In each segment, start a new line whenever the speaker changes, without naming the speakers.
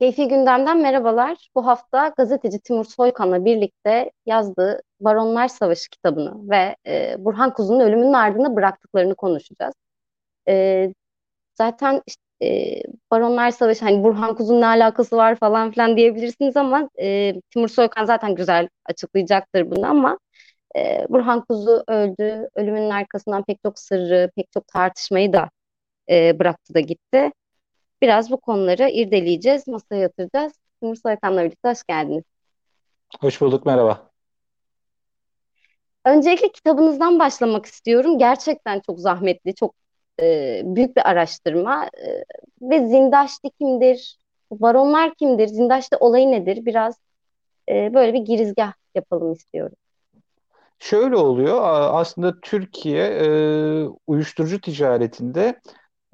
Keyfi Gündem'den merhabalar. Bu hafta gazeteci Timur Soykan'la birlikte yazdığı Baronlar Savaşı kitabını ve e, Burhan Kuzu'nun ölümünün ardında bıraktıklarını konuşacağız. E, zaten işte, e, Baronlar Savaşı hani Burhan Kuzu'nun ne alakası var falan filan diyebilirsiniz ama e, Timur Soykan zaten güzel açıklayacaktır bunu ama e, Burhan Kuzu öldü. Ölümünün arkasından pek çok sırrı, pek çok tartışmayı da e, bıraktı da gitti. Biraz bu konuları irdeleyeceğiz, masaya yatıracağız. Timur Soykan'la birlikte hoş geldiniz.
Hoş bulduk, merhaba.
Öncelikle kitabınızdan başlamak istiyorum. Gerçekten çok zahmetli, çok e, büyük bir araştırma. E, ve Zindaşti kimdir? Baronlar kimdir? Zindaşti olayı nedir? Biraz e, böyle bir girizgah yapalım istiyorum.
Şöyle oluyor, aslında Türkiye e, uyuşturucu ticaretinde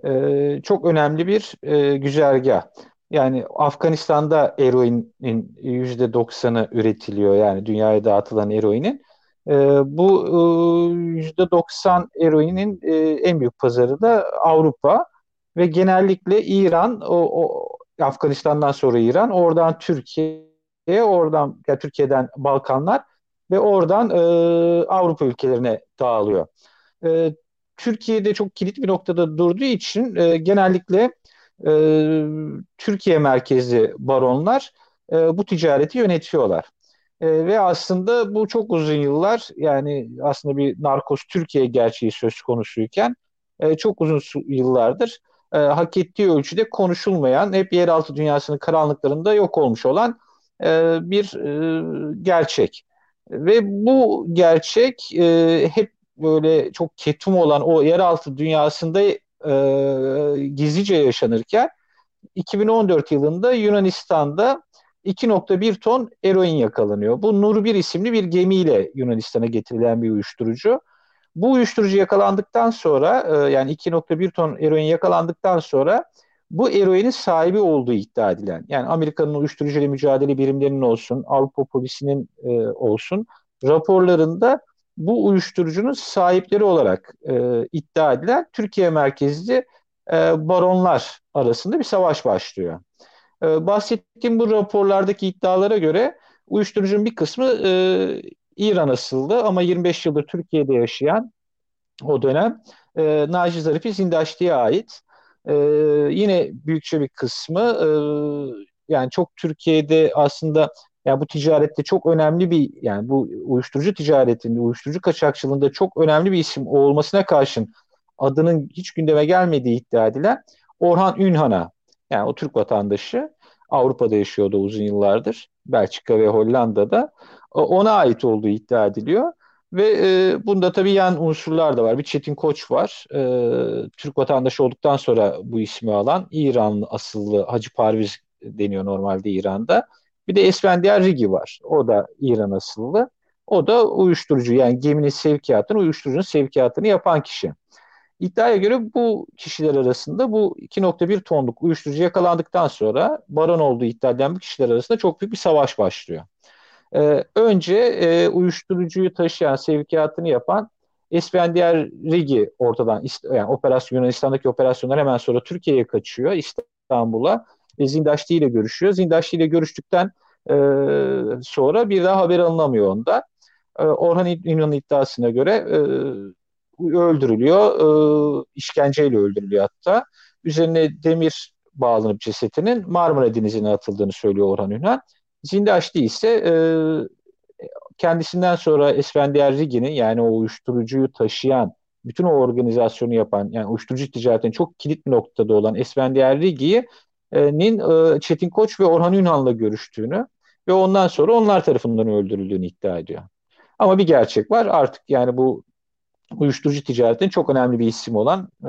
e, çok önemli bir e, güzergah. Yani Afganistan'da eroinin yüzde doksanı üretiliyor yani dünyaya dağıtılan eroinin. E, bu e, yüzde doksan eroinin e, en büyük pazarı da Avrupa ve genellikle İran, o, o Afganistan'dan sonra İran, oradan Türkiye, oradan ya Türkiye'den Balkanlar ve oradan e, Avrupa ülkelerine dağılıyor. E, Türkiye'de çok kilit bir noktada durduğu için e, genellikle e, Türkiye merkezli baronlar e, bu ticareti yönetiyorlar. E, ve aslında bu çok uzun yıllar yani aslında bir narkoz Türkiye gerçeği söz konusuyken e, çok uzun yıllardır e, hak ettiği ölçüde konuşulmayan, hep yeraltı dünyasının karanlıklarında yok olmuş olan e, bir e, gerçek. Ve bu gerçek e, hep böyle çok ketum olan o yeraltı dünyasında e, gizlice yaşanırken 2014 yılında Yunanistan'da 2.1 ton eroin yakalanıyor. Bu Nur 1 isimli bir gemiyle Yunanistan'a getirilen bir uyuşturucu. Bu uyuşturucu yakalandıktan sonra e, yani 2.1 ton eroin yakalandıktan sonra bu eroinin sahibi olduğu iddia edilen yani Amerika'nın uyuşturucuyla mücadele birimlerinin olsun, Avrupa polisinin e, olsun raporlarında bu uyuşturucunun sahipleri olarak e, iddia edilen Türkiye merkezli e, baronlar arasında bir savaş başlıyor. E, bahsettiğim bu raporlardaki iddialara göre uyuşturucunun bir kısmı e, İran asıllı ama 25 yıldır Türkiye'de yaşayan o dönem e, Naci Zarifi Zindaşti'ye ait. E, yine büyükçe bir kısmı e, yani çok Türkiye'de aslında yani bu ticarette çok önemli bir yani bu uyuşturucu ticaretinde, uyuşturucu kaçakçılığında çok önemli bir isim olmasına karşın adının hiç gündeme gelmediği iddia edilen Orhan Ünhan'a yani o Türk vatandaşı Avrupa'da yaşıyordu uzun yıllardır. Belçika ve Hollanda'da ona ait olduğu iddia ediliyor. Ve e, bunda tabii yan unsurlar da var. Bir Çetin Koç var. E, Türk vatandaşı olduktan sonra bu ismi alan İran asıllı Hacı Parviz deniyor normalde İran'da. Bir de Esfendiyar Rigi var. O da İran asıllı. O da uyuşturucu yani geminin sevkiyatını, uyuşturucunun sevkiyatını yapan kişi. İddiaya göre bu kişiler arasında bu 2.1 tonluk uyuşturucu yakalandıktan sonra baron olduğu iddia edilen bu kişiler arasında çok büyük bir savaş başlıyor. Ee, önce e, uyuşturucuyu taşıyan, sevkiyatını yapan Esfendiyar Rigi ortadan yani operasyon Yunanistan'daki operasyonlar hemen sonra Türkiye'ye kaçıyor İstanbul'a e, Zindaşti ile görüşüyor. Zindaşti ile görüştükten e, sonra bir daha haber alınamıyor onda. E, Orhan İnan'ın iddiasına göre e, öldürülüyor. E, işkenceyle öldürülüyor hatta. Üzerine demir bağlanıp cesetinin Marmara Denizi'ne atıldığını söylüyor Orhan Ünal. Zindaşti ise e, kendisinden sonra Esfendiyar Rigi'nin yani o uyuşturucuyu taşıyan bütün o organizasyonu yapan yani uyuşturucu ticaretinin çok kilit noktada olan Esfendiyar Rigi'yi nin e, Çetin Koç ve Orhan Ünal'la görüştüğünü ve ondan sonra onlar tarafından öldürüldüğünü iddia ediyor. Ama bir gerçek var artık yani bu uyuşturucu ticaretinin çok önemli bir isim olan e,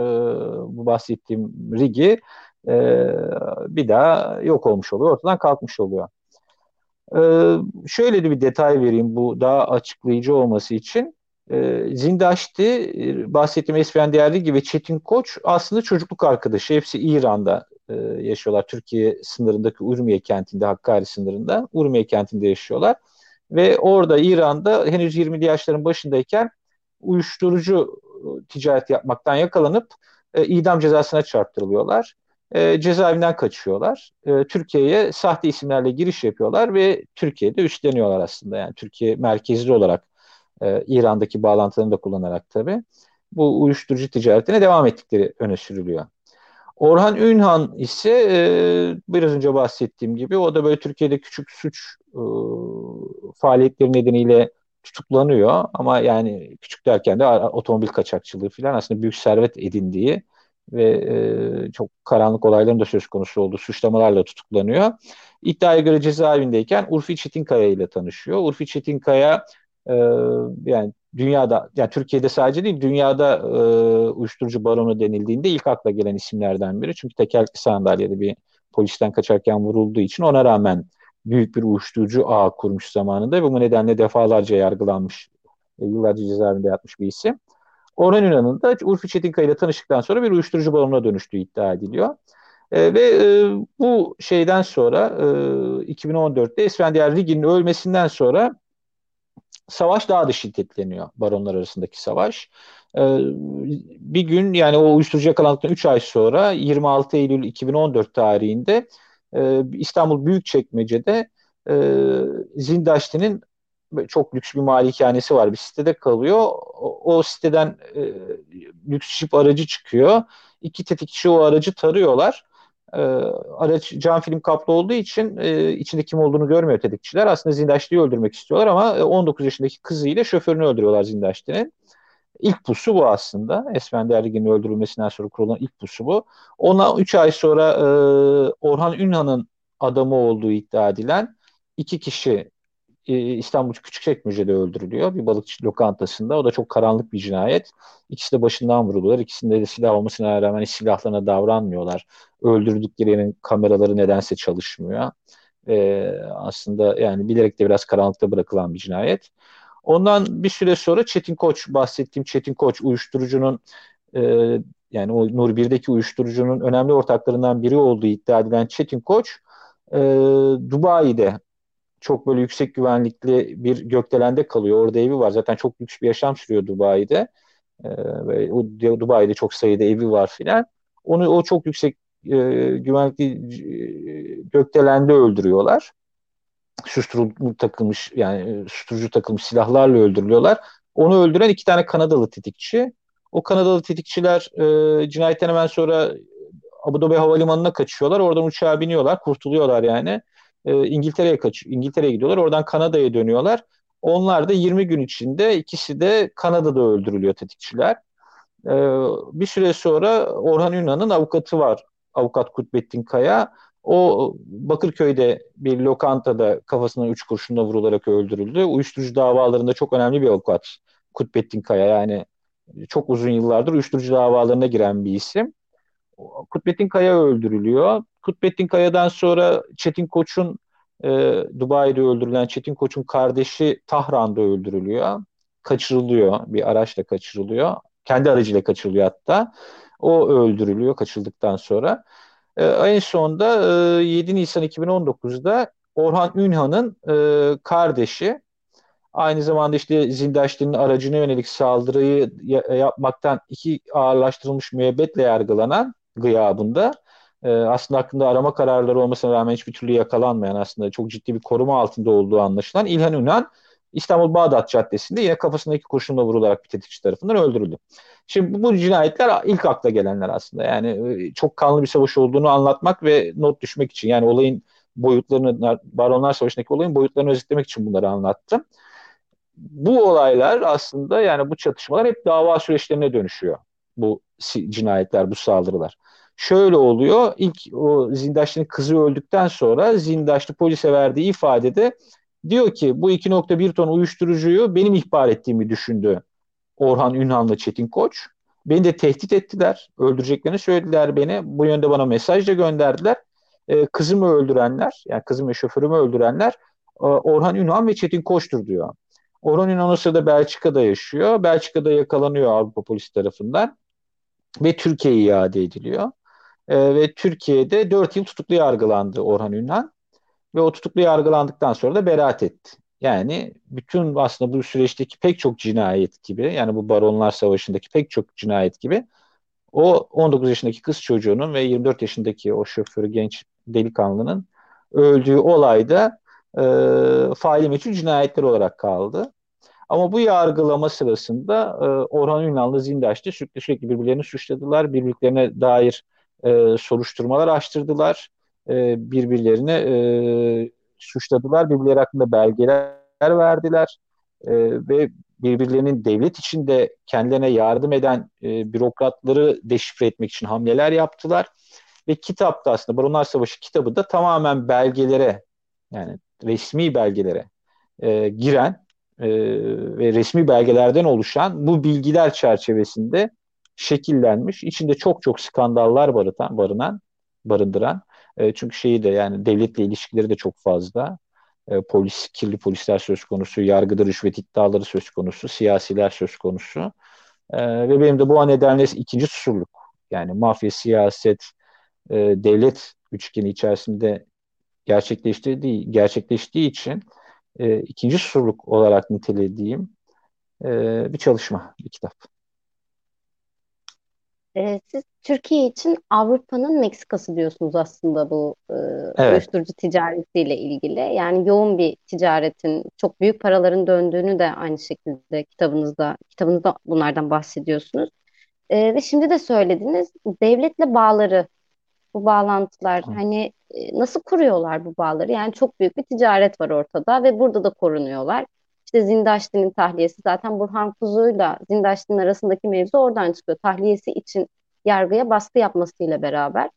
bu bahsettiğim Rigi e, bir daha yok olmuş oluyor, ortadan kalkmış oluyor. Şöyle de bir detay vereyim bu daha açıklayıcı olması için. E, Zindaşti, bahsettiğim Esfendiyar Rigi ve Çetin Koç aslında çocukluk arkadaşı. Hepsi İran'da e, yaşıyorlar. Türkiye sınırındaki Urmiye kentinde, Hakkari sınırında Urmiye kentinde yaşıyorlar. Ve orada İran'da henüz 20'li yaşların başındayken uyuşturucu e, ticaret yapmaktan yakalanıp e, idam cezasına çarptırılıyorlar. e, cezaevinden kaçıyorlar. E, Türkiye'ye sahte isimlerle giriş yapıyorlar ve Türkiye'de üstleniyorlar aslında. Yani Türkiye merkezli olarak e, İran'daki bağlantılarını da kullanarak tabii bu uyuşturucu ticaretine devam ettikleri öne sürülüyor. Orhan Ünhan ise e, biraz önce bahsettiğim gibi o da böyle Türkiye'de küçük suç e, faaliyetleri nedeniyle tutuklanıyor ama yani küçük derken de otomobil kaçakçılığı falan aslında büyük servet edindiği ve e, çok karanlık olayların da söz konusu olduğu suçlamalarla tutuklanıyor. İddiaya göre cezaevindeyken Urfi Çetinkaya ile tanışıyor. Urfi Çetinkaya e, yani dünyada yani Türkiye'de sadece değil dünyada e, uyuşturucu baronu denildiğinde ilk akla gelen isimlerden biri. Çünkü tekerlekli sandalyede bir polisten kaçarken vurulduğu için ona rağmen büyük bir uyuşturucu ağ kurmuş zamanında ve bu nedenle defalarca yargılanmış, e, yıllarca cezaevinde yatmış bir isim. Orhan Ünal'ın da Urfi Çetinkaya ile tanıştıktan sonra bir uyuşturucu baronuna dönüştüğü iddia ediliyor. E, ve e, bu şeyden sonra e, 2014'te Esfendiyar Rigi'nin ölmesinden sonra savaş daha da şiddetleniyor baronlar arasındaki savaş. Ee, bir gün yani o uyuşturucu yakalandıktan 3 ay sonra 26 Eylül 2014 tarihinde e, İstanbul Büyükçekmece'de e, Zindaşti'nin çok lüks bir malikanesi var. Bir sitede kalıyor. O, o siteden e, lüks jip aracı çıkıyor. İki tetikçi o aracı tarıyorlar. E, araç cam film kaplı olduğu için e, içinde kim olduğunu görmüyor tetikçiler. Aslında Zindaşti'yi öldürmek istiyorlar ama 19 yaşındaki kızıyla şoförünü öldürüyorlar Zindaşti'nin. İlk pusu bu aslında. Esfendi Ergin'in öldürülmesinden sonra kurulan ilk pusu bu. Ona 3 ay sonra e, Orhan Ünhan'ın adamı olduğu iddia edilen iki kişi e, İstanbul Küçükçekmece'de öldürülüyor. Bir balıkçı lokantasında. O da çok karanlık bir cinayet. İkisi de başından vuruluyorlar. İkisinde de silah olmasına rağmen silahlarına davranmıyorlar. Öldürdükleri yerin kameraları nedense çalışmıyor. E, aslında yani bilerek de biraz karanlıkta bırakılan bir cinayet. Ondan bir süre sonra Çetin Koç bahsettiğim Çetin Koç uyuşturucunun e, yani o Nur 1'deki uyuşturucunun önemli ortaklarından biri olduğu iddia edilen Çetin Koç e, Dubai'de çok böyle yüksek güvenlikli bir gökdelende kalıyor. Orada evi var. Zaten çok lüks bir yaşam sürüyor Dubai'de. E, ve Dubai'de çok sayıda evi var filan. Onu o çok yüksek e, güvenlikli e, gökdelende öldürüyorlar susturucu takılmış yani susturucu takılmış silahlarla öldürülüyorlar. Onu öldüren iki tane Kanadalı tetikçi. O Kanadalı tetikçiler e, cinayetten hemen sonra Abu Dhabi Havalimanı'na kaçıyorlar. Oradan uçağa biniyorlar, kurtuluyorlar yani. E, İngiltere'ye kaç İngiltere'ye gidiyorlar. Oradan Kanada'ya dönüyorlar. Onlar da 20 gün içinde ikisi de Kanada'da öldürülüyor tetikçiler. E, bir süre sonra Orhan Ünal'ın avukatı var. Avukat Kutbettin Kaya. O Bakırköy'de bir lokantada kafasına üç kurşunla vurularak öldürüldü. Uyuşturucu davalarında çok önemli bir avukat. Kutbettin Kaya yani çok uzun yıllardır uyuşturucu davalarına giren bir isim. Kutbettin Kaya öldürülüyor. Kutbettin Kaya'dan sonra Çetin Koç'un e, Dubai'de öldürülen Çetin Koç'un kardeşi Tahran'da öldürülüyor. Kaçırılıyor. Bir araçla kaçırılıyor. Kendi aracıyla kaçırılıyor hatta. O öldürülüyor kaçırıldıktan sonra. E, en sonunda e, 7 Nisan 2019'da Orhan Ünhan'ın e, kardeşi aynı zamanda işte Zindaşti'nin aracına yönelik saldırıyı ya- yapmaktan iki ağırlaştırılmış müebbetle yargılanan gıyabında e, aslında hakkında arama kararları olmasına rağmen hiçbir türlü yakalanmayan aslında çok ciddi bir koruma altında olduğu anlaşılan İlhan Ünhan İstanbul Bağdat Caddesi'nde yine kafasındaki kurşunla vurularak bir tetikçi tarafından öldürüldü. Şimdi bu cinayetler ilk akla gelenler aslında. Yani e, çok kanlı bir savaş olduğunu anlatmak ve not düşmek için. Yani olayın boyutlarını, Baronlar Savaşı'ndaki olayın boyutlarını özetlemek için bunları anlattım. Bu olaylar aslında yani bu çatışmalar hep dava süreçlerine dönüşüyor. Bu cinayetler, bu saldırılar. Şöyle oluyor. İlk o Zindaşlı'nın kızı öldükten sonra Zindaşlı polise verdiği ifadede diyor ki bu 2.1 ton uyuşturucuyu benim ihbar ettiğimi düşündü Orhan Ünhan'la Çetin Koç. Beni de tehdit ettiler. Öldüreceklerini söylediler beni. Bu yönde bana mesaj da gönderdiler. Ee, kızımı öldürenler, yani kızım ve şoförümü öldürenler e, Orhan Ünhan ve Çetin Koç'tur diyor. Orhan Ünhan o sırada Belçika'da yaşıyor. Belçika'da yakalanıyor Avrupa polisi tarafından ve Türkiye'ye iade ediliyor. Ee, ve Türkiye'de 4 yıl tutuklu yargılandı Orhan Ünhan ve o tutuklu yargılandıktan sonra da beraat etti. Yani bütün aslında bu süreçteki pek çok cinayet gibi yani bu Baronlar Savaşı'ndaki pek çok cinayet gibi o 19 yaşındaki kız çocuğunun ve 24 yaşındaki o şoförü genç delikanlının öldüğü olayda e, faili meçhul cinayetler olarak kaldı. Ama bu yargılama sırasında e, Orhan Ünal'la Zindaş'ta sürekli, sürekli birbirlerini suçladılar. Birbirlerine dair e, soruşturmalar açtırdılar. E, birbirlerini e, suçladılar. Birbirleri hakkında belgeler verdiler. E, ve birbirlerinin devlet içinde kendilerine yardım eden e, bürokratları deşifre etmek için hamleler yaptılar. Ve kitapta aslında Baronlar Savaşı kitabı da tamamen belgelere yani resmi belgelere e, giren e, ve resmi belgelerden oluşan bu bilgiler çerçevesinde şekillenmiş. İçinde çok çok skandallar barıtan, barınan, barındıran. E, çünkü şeyi de yani devletle ilişkileri de çok fazla. E, polis, kirli polisler söz konusu, yargıda rüşvet iddiaları söz konusu, siyasiler söz konusu. E, ve benim de bu nedenle ikinci susurluk yani mafya, siyaset, e, devlet üçgeni içerisinde gerçekleştiği, gerçekleştiği için e, ikinci susurluk olarak nitelediğim e, bir çalışma, bir kitap.
E, siz Türkiye için Avrupa'nın Meksikası diyorsunuz aslında bu e, evet. uyuşturucu ticaretiyle ilgili. Yani yoğun bir ticaretin, çok büyük paraların döndüğünü de aynı şekilde kitabınızda kitabınızda bunlardan bahsediyorsunuz. E, ve şimdi de söylediniz devletle bağları, bu bağlantılar Hı. hani e, nasıl kuruyorlar bu bağları? Yani çok büyük bir ticaret var ortada ve burada da korunuyorlar. İşte Zindaşti'nin tahliyesi zaten Burhan Kuzu'yla Zindaşti'nin arasındaki mevzu oradan çıkıyor. Tahliyesi için yargıya baskı yapmasıyla beraber.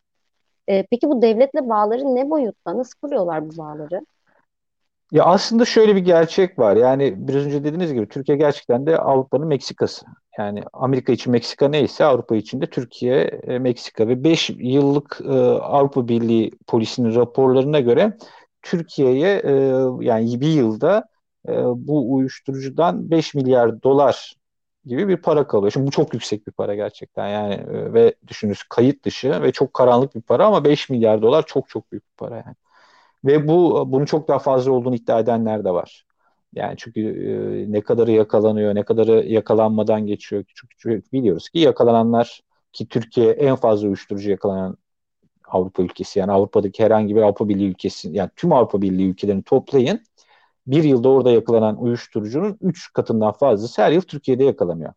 E, peki bu devletle bağları ne boyutta? Nasıl kuruyorlar bu bağları?
Ya aslında şöyle bir gerçek var. Yani biraz önce dediğiniz gibi Türkiye gerçekten de Avrupa'nın Meksikası. Yani Amerika için Meksika neyse Avrupa için de Türkiye, e, Meksika ve 5 yıllık e, Avrupa Birliği polisinin raporlarına göre Türkiye'ye e, yani bir yılda e, bu uyuşturucudan 5 milyar dolar gibi bir para kalıyor. Şimdi bu çok yüksek bir para gerçekten yani e, ve düşününüz kayıt dışı ve çok karanlık bir para ama 5 milyar dolar çok çok büyük bir para yani. Ve bu bunun çok daha fazla olduğunu iddia edenler de var. Yani çünkü e, ne kadarı yakalanıyor, ne kadarı yakalanmadan geçiyor. Çünkü, çünkü biliyoruz ki yakalananlar ki Türkiye en fazla uyuşturucu yakalanan Avrupa ülkesi yani Avrupa'daki herhangi bir Avrupa Birliği ülkesi yani tüm Avrupa Birliği ülkelerini toplayın bir yılda orada yakalanan uyuşturucunun 3 katından fazlası her yıl Türkiye'de yakalanıyor.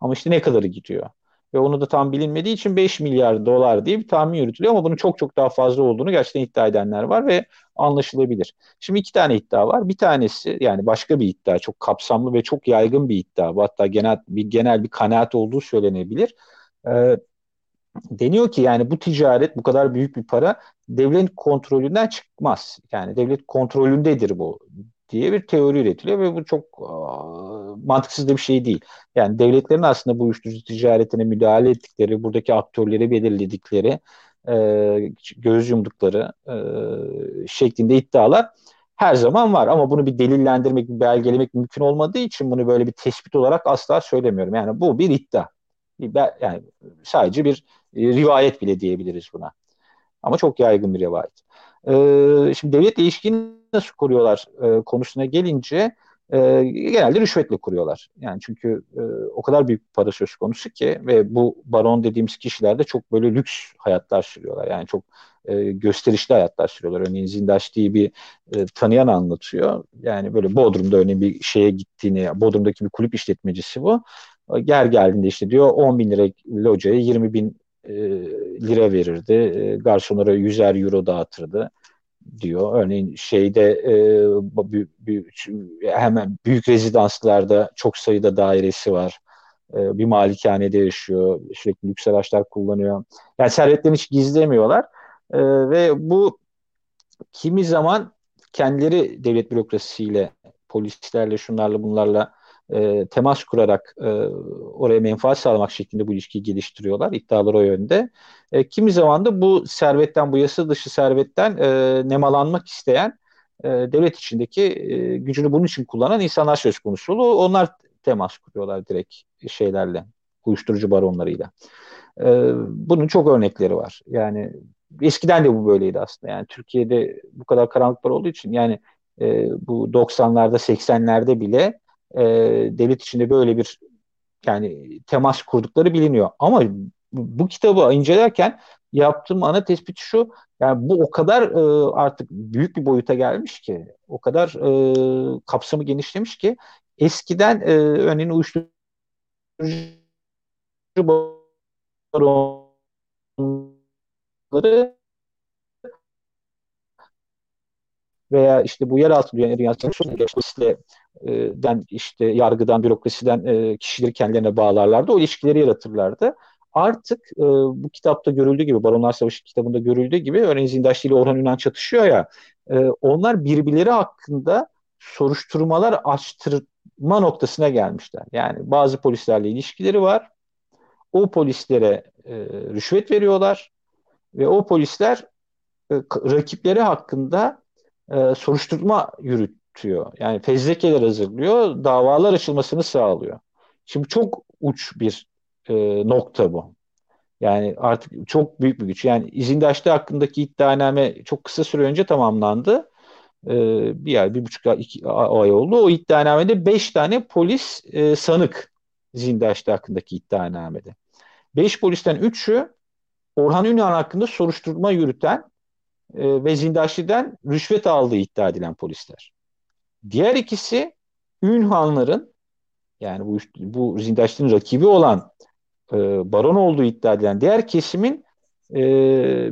Ama işte ne kadarı gidiyor? Ve onu da tam bilinmediği için 5 milyar dolar diye bir tahmin yürütülüyor ama bunun çok çok daha fazla olduğunu gerçekten iddia edenler var ve anlaşılabilir. Şimdi iki tane iddia var. Bir tanesi yani başka bir iddia çok kapsamlı ve çok yaygın bir iddia. Hatta genel bir genel bir kanaat olduğu söylenebilir. Ee, deniyor ki yani bu ticaret bu kadar büyük bir para devlet kontrolünden çıkmaz. Yani devlet kontrolündedir bu diye bir teori üretiliyor ve bu çok mantıksız da bir şey değil. Yani devletlerin aslında bu uyuşturucu ticaretine müdahale ettikleri, buradaki aktörleri belirledikleri, e, göz yumdukları e, şeklinde iddialar her zaman var. Ama bunu bir delillendirmek, bir belgelemek mümkün olmadığı için bunu böyle bir tespit olarak asla söylemiyorum. Yani bu bir iddia. Yani sadece bir e, rivayet bile diyebiliriz buna. Ama çok yaygın bir rivayet. E, şimdi devlet ilişkini nasıl kuruyorlar e, konusuna gelince e, genelde rüşvetle kuruyorlar. Yani çünkü e, o kadar büyük para söz konusu ki ve bu baron dediğimiz kişiler de çok böyle lüks hayatlar sürüyorlar. Yani çok e, gösterişli hayatlar sürüyorlar. Örneğin Zindaş diye bir e, tanıyan anlatıyor. Yani böyle Bodrum'da örneğin bir şeye gittiğini, Bodrum'daki bir kulüp işletmecisi bu. Ger geldiğinde işte diyor 10 bin lira locaya 20 bin e, lira verirdi. E, garsonlara 100'er euro dağıtırdı diyor. Örneğin şeyde e, büyük, büyük, hemen büyük rezidanslarda çok sayıda dairesi var. E, bir malikanede yaşıyor. Sürekli lüks araçlar kullanıyor. Yani servetlerini hiç gizlemiyorlar. E, ve bu kimi zaman kendileri devlet bürokrasisiyle, polislerle, şunlarla bunlarla e, temas kurarak e, oraya menfaat sağlamak şeklinde bu ilişkiyi geliştiriyorlar. İddialar o yönde. E, kimi zaman da bu servetten, bu yasa dışı servetten e, nemalanmak isteyen e, devlet içindeki e, gücünü bunun için kullanan insanlar söz konusu. Onlar temas kuruyorlar direkt şeylerle, uyuşturucu baronlarıyla. E, bunun çok örnekleri var. Yani eskiden de bu böyleydi aslında. Yani Türkiye'de bu kadar karanlıklar olduğu için yani e, bu 90'larda 80'lerde bile e, devlet içinde böyle bir yani temas kurdukları biliniyor. Ama bu kitabı incelerken yaptığım ana tespit şu. Yani bu o kadar e, artık büyük bir boyuta gelmiş ki, o kadar e, kapsamı genişlemiş ki eskiden e, örneğin uyuşturucu baronları veya işte bu yeraltı dünyasının den işte yargıdan, bürokrasiden e, kişileri kendilerine bağlarlardı. O ilişkileri yaratırlardı. Artık e, bu kitapta görüldüğü gibi, Baronlar Savaşı kitabında görüldüğü gibi, örneğin Zindaşlı ile Orhan Ünal çatışıyor ya, e, onlar birbirleri hakkında soruşturmalar açtırma noktasına gelmişler. Yani bazı polislerle ilişkileri var. O polislere e, rüşvet veriyorlar ve o polisler e, rakipleri hakkında e, soruşturma yürütüyor. Yani fezlekeler hazırlıyor, davalar açılmasını sağlıyor. Şimdi çok uç bir e, nokta bu. Yani artık çok büyük bir güç. Yani izindaşlı hakkındaki iddianame çok kısa süre önce tamamlandı. Ee, bir ay, bir buçuk ay, iki ay oldu. O iddianamede beş tane polis e, sanık Zindaşlı hakkındaki iddianamede. Beş polisten üçü Orhan Ünal hakkında soruşturma yürüten e, ve Zindaşlı'dan rüşvet aldığı iddia edilen polisler. Diğer ikisi Ünhanların yani bu, bu Zindaşlı'nın rakibi olan e, baron olduğu iddia edilen diğer kesimin e,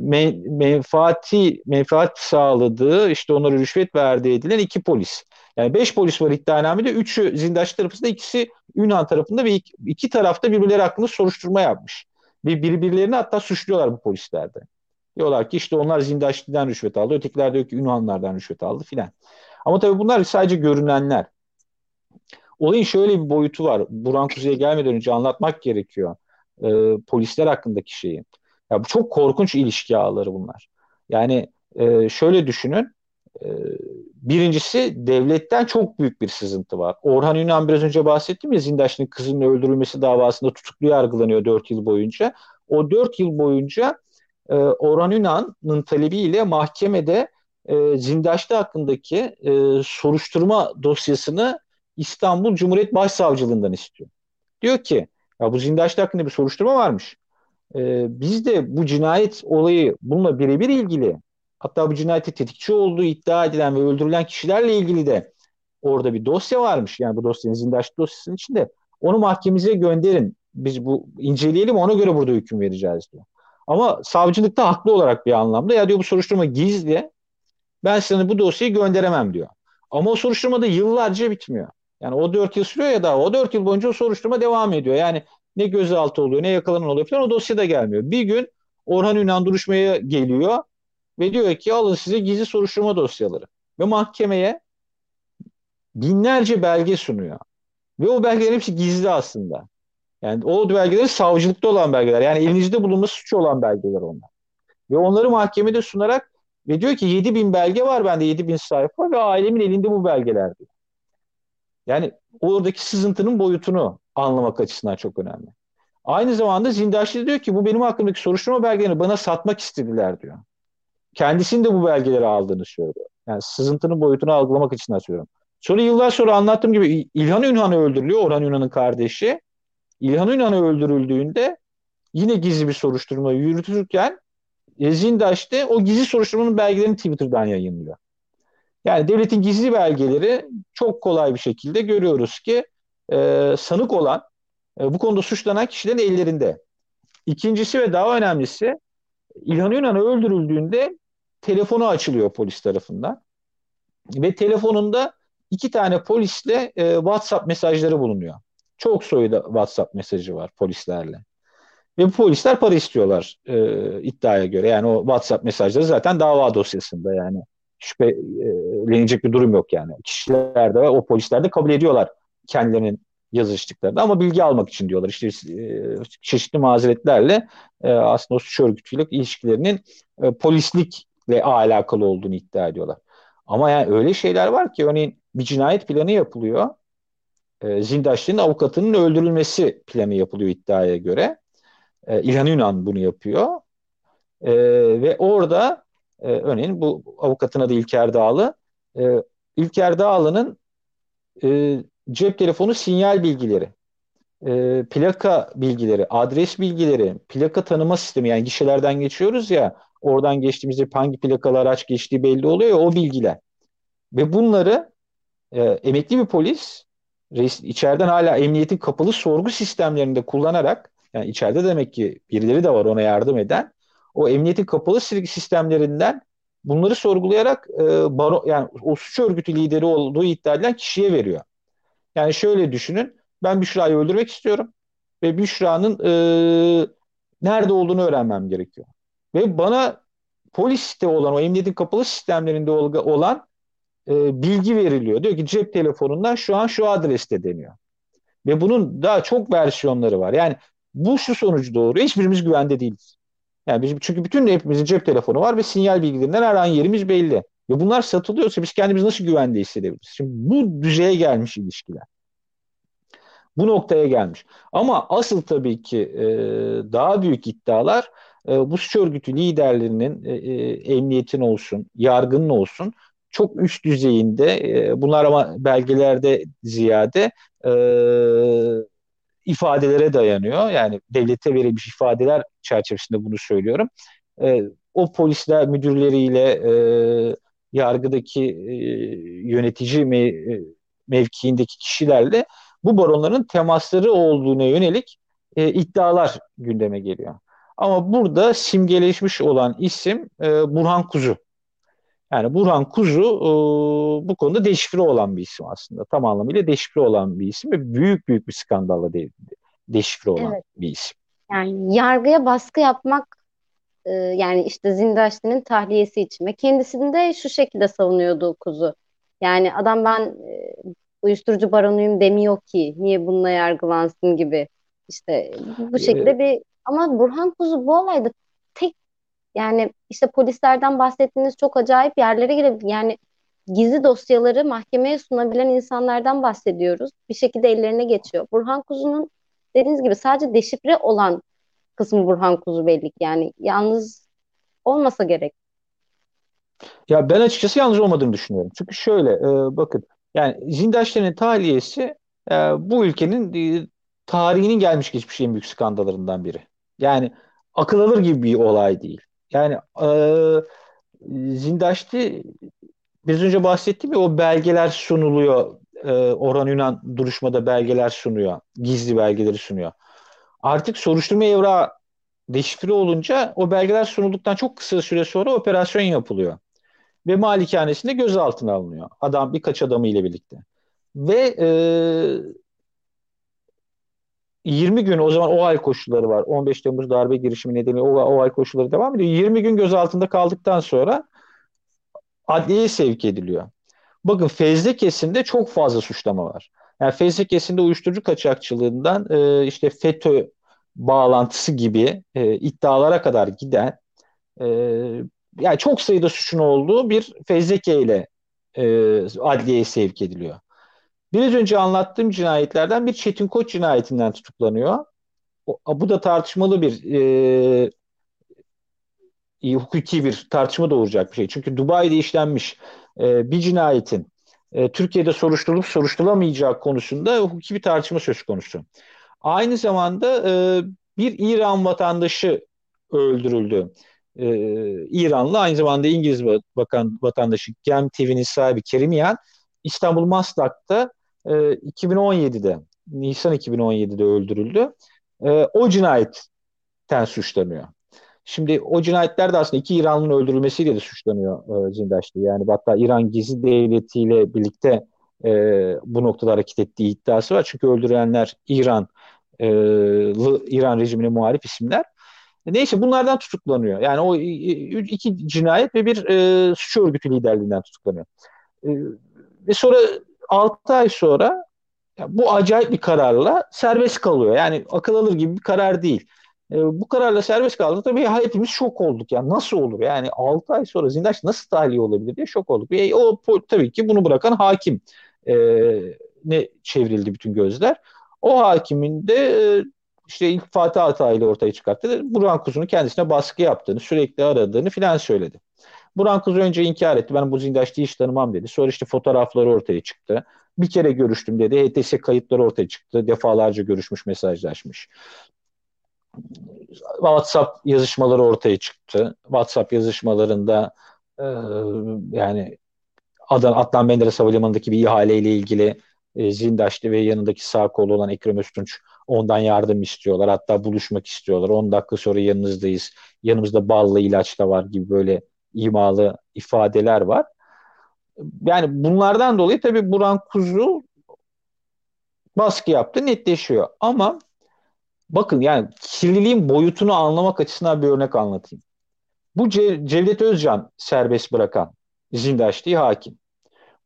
men, menfaati menfaat sağladığı işte onlara rüşvet verdiği edilen iki polis. Yani beş polis var iddianamede. Üçü Zindaş tarafında, ikisi Yunan tarafında ve iki, iki tarafta birbirleri hakkında soruşturma yapmış. Ve birbirlerini hatta suçluyorlar bu polislerde. Diyorlar ki işte onlar Zindaşlı'dan rüşvet aldı. Ötekiler diyor ki Ünvanlardan rüşvet aldı filan. Ama tabii bunlar sadece görünenler. Olayın şöyle bir boyutu var. Buran Kuzey'e gelmeden önce anlatmak gerekiyor. Ee, polisler hakkındaki şeyi. Ya bu çok korkunç ilişki ağları bunlar. Yani e, şöyle düşünün. E, birincisi devletten çok büyük bir sızıntı var. Orhan Yunan biraz önce bahsettim ya Zindaş'ın kızının öldürülmesi davasında tutuklu yargılanıyor 4 yıl boyunca. O 4 yıl boyunca e, Orhan Yunan'ın talebiyle mahkemede e, Zindaşlı hakkındaki e, soruşturma dosyasını İstanbul Cumhuriyet Başsavcılığından istiyor. Diyor ki ya bu Zindaşlı hakkında bir soruşturma varmış. E, biz de bu cinayet olayı bununla birebir ilgili hatta bu cinayete tetikçi olduğu iddia edilen ve öldürülen kişilerle ilgili de orada bir dosya varmış. Yani bu dosyanın Zindaşlı dosyasının içinde. Onu mahkememize gönderin. Biz bu inceleyelim ona göre burada hüküm vereceğiz diyor. Ama savcılıkta haklı olarak bir anlamda ya diyor bu soruşturma gizli. Ben sana bu dosyayı gönderemem diyor. Ama o soruşturma da yıllarca bitmiyor. Yani o dört yıl sürüyor ya da o dört yıl boyunca o soruşturma devam ediyor. Yani ne gözaltı oluyor ne yakalanan oluyor falan o dosyada gelmiyor. Bir gün Orhan Ünal duruşmaya geliyor ve diyor ki alın size gizli soruşturma dosyaları. Ve mahkemeye binlerce belge sunuyor. Ve o belgelerin hepsi gizli aslında. Yani o belgeler savcılıkta olan belgeler. Yani elinizde bulunması suç olan belgeler onlar. Ve onları mahkemede sunarak ve diyor ki 7 bin belge var bende 7 bin sayfa ve ailemin elinde bu belgeler diyor. Yani oradaki sızıntının boyutunu anlamak açısından çok önemli. Aynı zamanda Zindaşlı diyor ki bu benim hakkımdaki soruşturma belgelerini bana satmak istediler diyor. Kendisinin de bu belgeleri aldığını söylüyor. Yani sızıntının boyutunu algılamak için söylüyorum. Sonra yıllar sonra anlattığım gibi İlhan Ünhan öldürülüyor. Orhan Ünhan'ın kardeşi. İlhan Ünhan öldürüldüğünde yine gizli bir soruşturma yürütürken Zindaş'ta o gizli soruşturmanın belgelerini Twitter'dan yayınlıyor. Yani devletin gizli belgeleri çok kolay bir şekilde görüyoruz ki e, sanık olan, e, bu konuda suçlanan kişilerin ellerinde. İkincisi ve daha önemlisi İlhan Yunan öldürüldüğünde telefonu açılıyor polis tarafından. Ve telefonunda iki tane polisle e, WhatsApp mesajları bulunuyor. Çok soyuda WhatsApp mesajı var polislerle. Ve bu polisler para istiyorlar e, iddiaya göre. Yani o WhatsApp mesajları zaten dava dosyasında yani şüphelenecek bir durum yok yani. Kişiler de o polisler de kabul ediyorlar kendilerinin yazıştıklarını ama bilgi almak için diyorlar. İşte e, çeşitli mazeretlerle e, aslında o suç örgütüyle ilişkilerinin e, polislikle alakalı olduğunu iddia ediyorlar. Ama yani öyle şeyler var ki örneğin bir cinayet planı yapılıyor. E, avukatının öldürülmesi planı yapılıyor iddiaya göre. E, İlhan Yunan bunu yapıyor. E, ve orada e, örneğin bu avukatın adı İlker Dağlı. E, İlker Dağlı'nın e, cep telefonu sinyal bilgileri e, plaka bilgileri, adres bilgileri, plaka tanıma sistemi yani gişelerden geçiyoruz ya oradan geçtiğimizde hangi plakalı araç geçtiği belli oluyor ya o bilgiler. Ve bunları e, emekli bir polis reis, içeriden hala emniyetin kapalı sorgu sistemlerinde kullanarak yani içeride demek ki birileri de var ona yardım eden o emniyetin kapalı sistemlerinden bunları sorgulayarak e, baro, yani o suç örgütü lideri olduğu iddia edilen kişiye veriyor. Yani şöyle düşünün ben Büşra'yı öldürmek istiyorum ve Büşra'nın e, nerede olduğunu öğrenmem gerekiyor. Ve bana poliste olan o emniyetin kapalı sistemlerinde olan e, bilgi veriliyor. Diyor ki cep telefonundan şu an şu adreste deniyor. Ve bunun daha çok versiyonları var. Yani bu şu sonucu doğuruyor. Hiçbirimiz güvende değiliz. Yani bizim, çünkü bütün hepimizin cep telefonu var ve sinyal bilgilerinden her an yerimiz belli. Ve bunlar satılıyorsa biz kendimizi nasıl güvende hissedebiliriz? Şimdi bu düzeye gelmiş ilişkiler. Bu noktaya gelmiş. Ama asıl tabii ki e, daha büyük iddialar e, bu suç örgütü liderlerinin e, e, emniyetin olsun, yargının olsun çok üst düzeyinde e, bunlar ama belgelerde ziyade e, ifadelere dayanıyor. Yani devlete verilmiş ifadeler çerçevesinde bunu söylüyorum. E, o polisler müdürleriyle yargıdaki yönetici me, mevkiindeki kişilerle bu baronların temasları olduğuna yönelik iddialar gündeme geliyor. Ama burada simgeleşmiş olan isim Burhan Kuzu. Yani Burhan Kuzu e, bu konuda deşifre olan bir isim aslında. Tam anlamıyla deşifre olan bir isim ve büyük büyük bir skandalla de, deşifre olan evet. bir isim.
Yani yargıya baskı yapmak e, yani işte Zindaşti'nin tahliyesi için ve kendisini de şu şekilde savunuyordu Kuzu. Yani adam ben e, uyuşturucu baronuyum demiyor ki niye bununla yargılansın gibi. İşte bu şekilde bir ama Burhan Kuzu bu olayda yani işte polislerden bahsettiğiniz çok acayip yerlere girip yani gizli dosyaları mahkemeye sunabilen insanlardan bahsediyoruz. Bir şekilde ellerine geçiyor. Burhan Kuzu'nun dediğiniz gibi sadece deşifre olan kısmı Burhan Kuzu belli yani. Yalnız olmasa gerek.
Ya ben açıkçası yalnız olmadığını düşünüyorum. Çünkü şöyle e, bakın yani Zindaşti'nin tahliyesi e, bu ülkenin e, tarihinin gelmiş geçmiş en büyük skandallarından biri. Yani akıl alır gibi bir olay değil. Yani e, Zindaşti biraz önce bahsettiğim ya o belgeler sunuluyor. E, Orhan Yunan duruşmada belgeler sunuyor. Gizli belgeleri sunuyor. Artık soruşturma evrağı deşifre olunca o belgeler sunulduktan çok kısa süre sonra operasyon yapılıyor. Ve malikanesinde gözaltına alınıyor. Adam birkaç adamı ile birlikte. Ve e, 20 gün o zaman o hal koşulları var. 15 Temmuz darbe girişimi nedeniyle o, o hal koşulları devam ediyor. 20 gün gözaltında kaldıktan sonra adliyeye sevk ediliyor. Bakın Fezlekesi'nde çok fazla suçlama var. Yani Fezlekesi'nde uyuşturucu kaçakçılığından e, işte FETÖ bağlantısı gibi e, iddialara kadar giden e, yani çok sayıda suçun olduğu bir fezleke ile e, adliyeye sevk ediliyor. Biraz önce anlattığım cinayetlerden bir Çetin Koç cinayetinden tutuklanıyor. O, bu da tartışmalı bir e, hukuki bir tartışma doğuracak bir şey. Çünkü Dubai'de işlenmiş e, bir cinayetin e, Türkiye'de soruşturulup soruşturulamayacağı konusunda hukuki bir tartışma söz konusu. Aynı zamanda e, bir İran vatandaşı öldürüldü. E, İranlı aynı zamanda İngiliz bakan, vatandaşı Gem TV'nin sahibi Kerimiyan İstanbul Maslak'ta e, 2017'de Nisan 2017'de öldürüldü. E, o cinayetten suçlanıyor. Şimdi o cinayetler de aslında iki İranlı'nın öldürülmesiyle de suçlanıyor e, Zindaşlı. Yani hatta İran Gizli Devleti birlikte e, bu noktada hareket ettiği iddiası var. Çünkü öldürülenler İran e, İran rejimine muhalif isimler. Neyse bunlardan tutuklanıyor. Yani o iki cinayet ve bir e, suç örgütü liderliğinden tutuklanıyor. E, ve sonra 6 ay sonra bu acayip bir kararla serbest kalıyor. Yani akıl alır gibi bir karar değil. E, bu kararla serbest kaldı. Tabii hepimiz şok olduk. Yani nasıl olur? Yani 6 ay sonra Zindaş nasıl tahliye olabilir diye şok olduk. E, o tabii ki bunu bırakan hakim e, ne çevrildi bütün gözler. O hakimin de e, işte ilk Fatih Altaylı ortaya çıkarttı. Burhan Kuzu'nun kendisine baskı yaptığını, sürekli aradığını filan söyledi. Burhan Kuzu önce inkar etti. Ben bu Zindaş'ı hiç tanımam dedi. Sonra işte fotoğrafları ortaya çıktı. Bir kere görüştüm dedi. HTS kayıtları ortaya çıktı. Defalarca görüşmüş, mesajlaşmış. WhatsApp yazışmaları ortaya çıktı. WhatsApp yazışmalarında e, yani Adana Adnan Menderes Havalimanı'ndaki bir ihaleyle ilgili e, Zindaşlı ve yanındaki sağ kolu olan Ekrem Öztunç ondan yardım istiyorlar. Hatta buluşmak istiyorlar. 10 dakika sonra yanınızdayız. Yanımızda ballı ilaç da var gibi böyle imalı ifadeler var. Yani bunlardan dolayı tabii Buran Kuzu baskı yaptı, netleşiyor. Ama bakın yani kirliliğin boyutunu anlamak açısından bir örnek anlatayım. Bu Ce Cevdet Özcan serbest bırakan Zindaşlı hakim.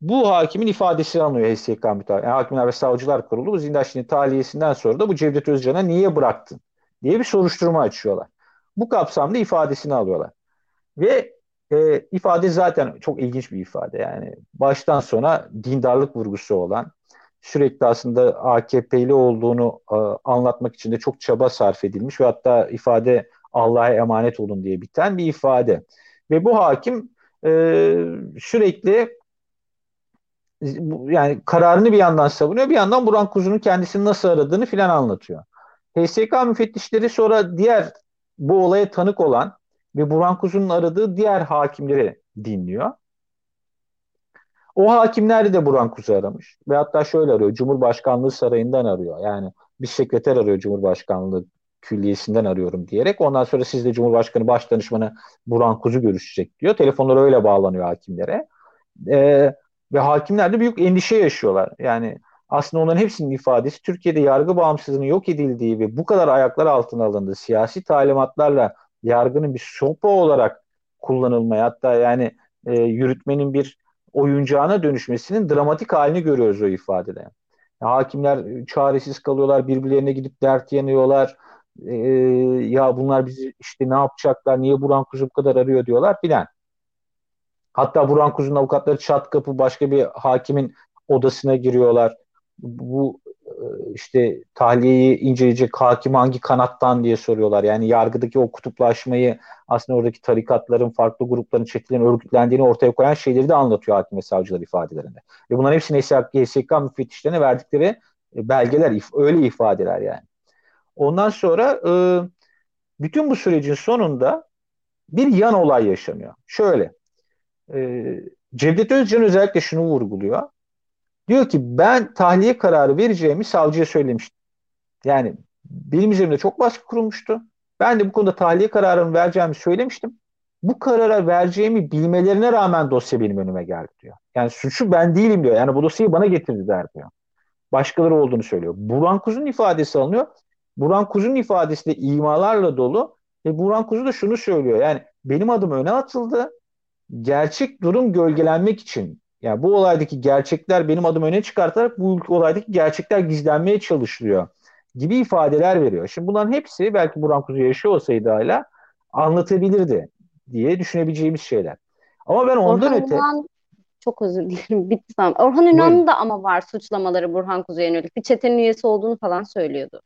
Bu hakimin ifadesi alınıyor HSK müteahhit. Yani Hakimler ve Savcılar Kurulu bu Zindaşlı'nın tahliyesinden sonra da bu Cevdet Özcan'a niye bıraktın diye bir soruşturma açıyorlar. Bu kapsamda ifadesini alıyorlar. Ve e, ifade zaten çok ilginç bir ifade. Yani baştan sona dindarlık vurgusu olan, sürekli aslında AKP'li olduğunu e, anlatmak için de çok çaba sarf edilmiş ve hatta ifade Allah'a emanet olun diye biten bir ifade. Ve bu hakim e, sürekli yani kararını bir yandan savunuyor, bir yandan Buran Kuzu'nun kendisini nasıl aradığını filan anlatıyor. HSK müfettişleri sonra diğer bu olaya tanık olan ve Buran Kuzu'nun aradığı diğer hakimleri dinliyor. O hakimler de Buran Kuzu aramış. Ve hatta şöyle arıyor. Cumhurbaşkanlığı sarayından arıyor. Yani bir sekreter arıyor Cumhurbaşkanlığı külliyesinden arıyorum diyerek. Ondan sonra sizde Cumhurbaşkanı Başdanışmanı Buran Kuzu görüşecek diyor. Telefonlar öyle bağlanıyor hakimlere. Ee, ve hakimler de büyük endişe yaşıyorlar. Yani aslında onların hepsinin ifadesi Türkiye'de yargı bağımsızlığının yok edildiği ve bu kadar ayaklar altına alındığı siyasi talimatlarla yargının bir sopa olarak kullanılmaya hatta yani e, yürütmenin bir oyuncağına dönüşmesinin dramatik halini görüyoruz o ifadede. Yani hakimler çaresiz kalıyorlar, birbirlerine gidip dert yanıyorlar. E, ya bunlar bizi işte ne yapacaklar, niye Burhan Kuzu bu kadar arıyor diyorlar filan. Hatta Burhan Kuzu'nun avukatları çat kapı başka bir hakimin odasına giriyorlar. Bu işte tahliyeyi inceleyecek hakim hangi kanattan diye soruyorlar. Yani yargıdaki o kutuplaşmayı aslında oradaki tarikatların, farklı grupların, çetelerin örgütlendiğini ortaya koyan şeyleri de anlatıyor hakim ve savcılar ifadelerinde. Ve bunların hepsini HSK müfettişlerine verdikleri e, belgeler, öyle ifadeler yani. Ondan sonra e, bütün bu sürecin sonunda bir yan olay yaşanıyor. Şöyle, Cevdet Özcan özellikle şunu vurguluyor. Diyor ki ben tahliye kararı vereceğimi savcıya söylemiştim. Yani benim üzerimde çok baskı kurulmuştu. Ben de bu konuda tahliye kararını vereceğimi söylemiştim. Bu karara vereceğimi bilmelerine rağmen dosya benim önüme geldi diyor. Yani suçu ben değilim diyor. Yani bu dosyayı bana getirdiler diyor. Başkaları olduğunu söylüyor. Burhan Kuzu'nun ifadesi alınıyor. Burhan Kuzu'nun ifadesi de imalarla dolu. Ve Burhan Kuzu da şunu söylüyor. Yani benim adım öne atıldı. Gerçek durum gölgelenmek için yani bu olaydaki gerçekler benim adım öne çıkartarak bu olaydaki gerçekler gizlenmeye çalışılıyor gibi ifadeler veriyor. Şimdi bunların hepsi belki Burhan Kuzu yaşıyor olsaydı hala anlatabilirdi diye düşünebileceğimiz şeyler. Ama ben ondan Orhan öte... Ünal,
çok özür dilerim bitti tamam. Orhan Ünal'ın da ama var suçlamaları Burhan Kuzu'ya yönelik. Bir çetenin üyesi olduğunu falan söylüyordu.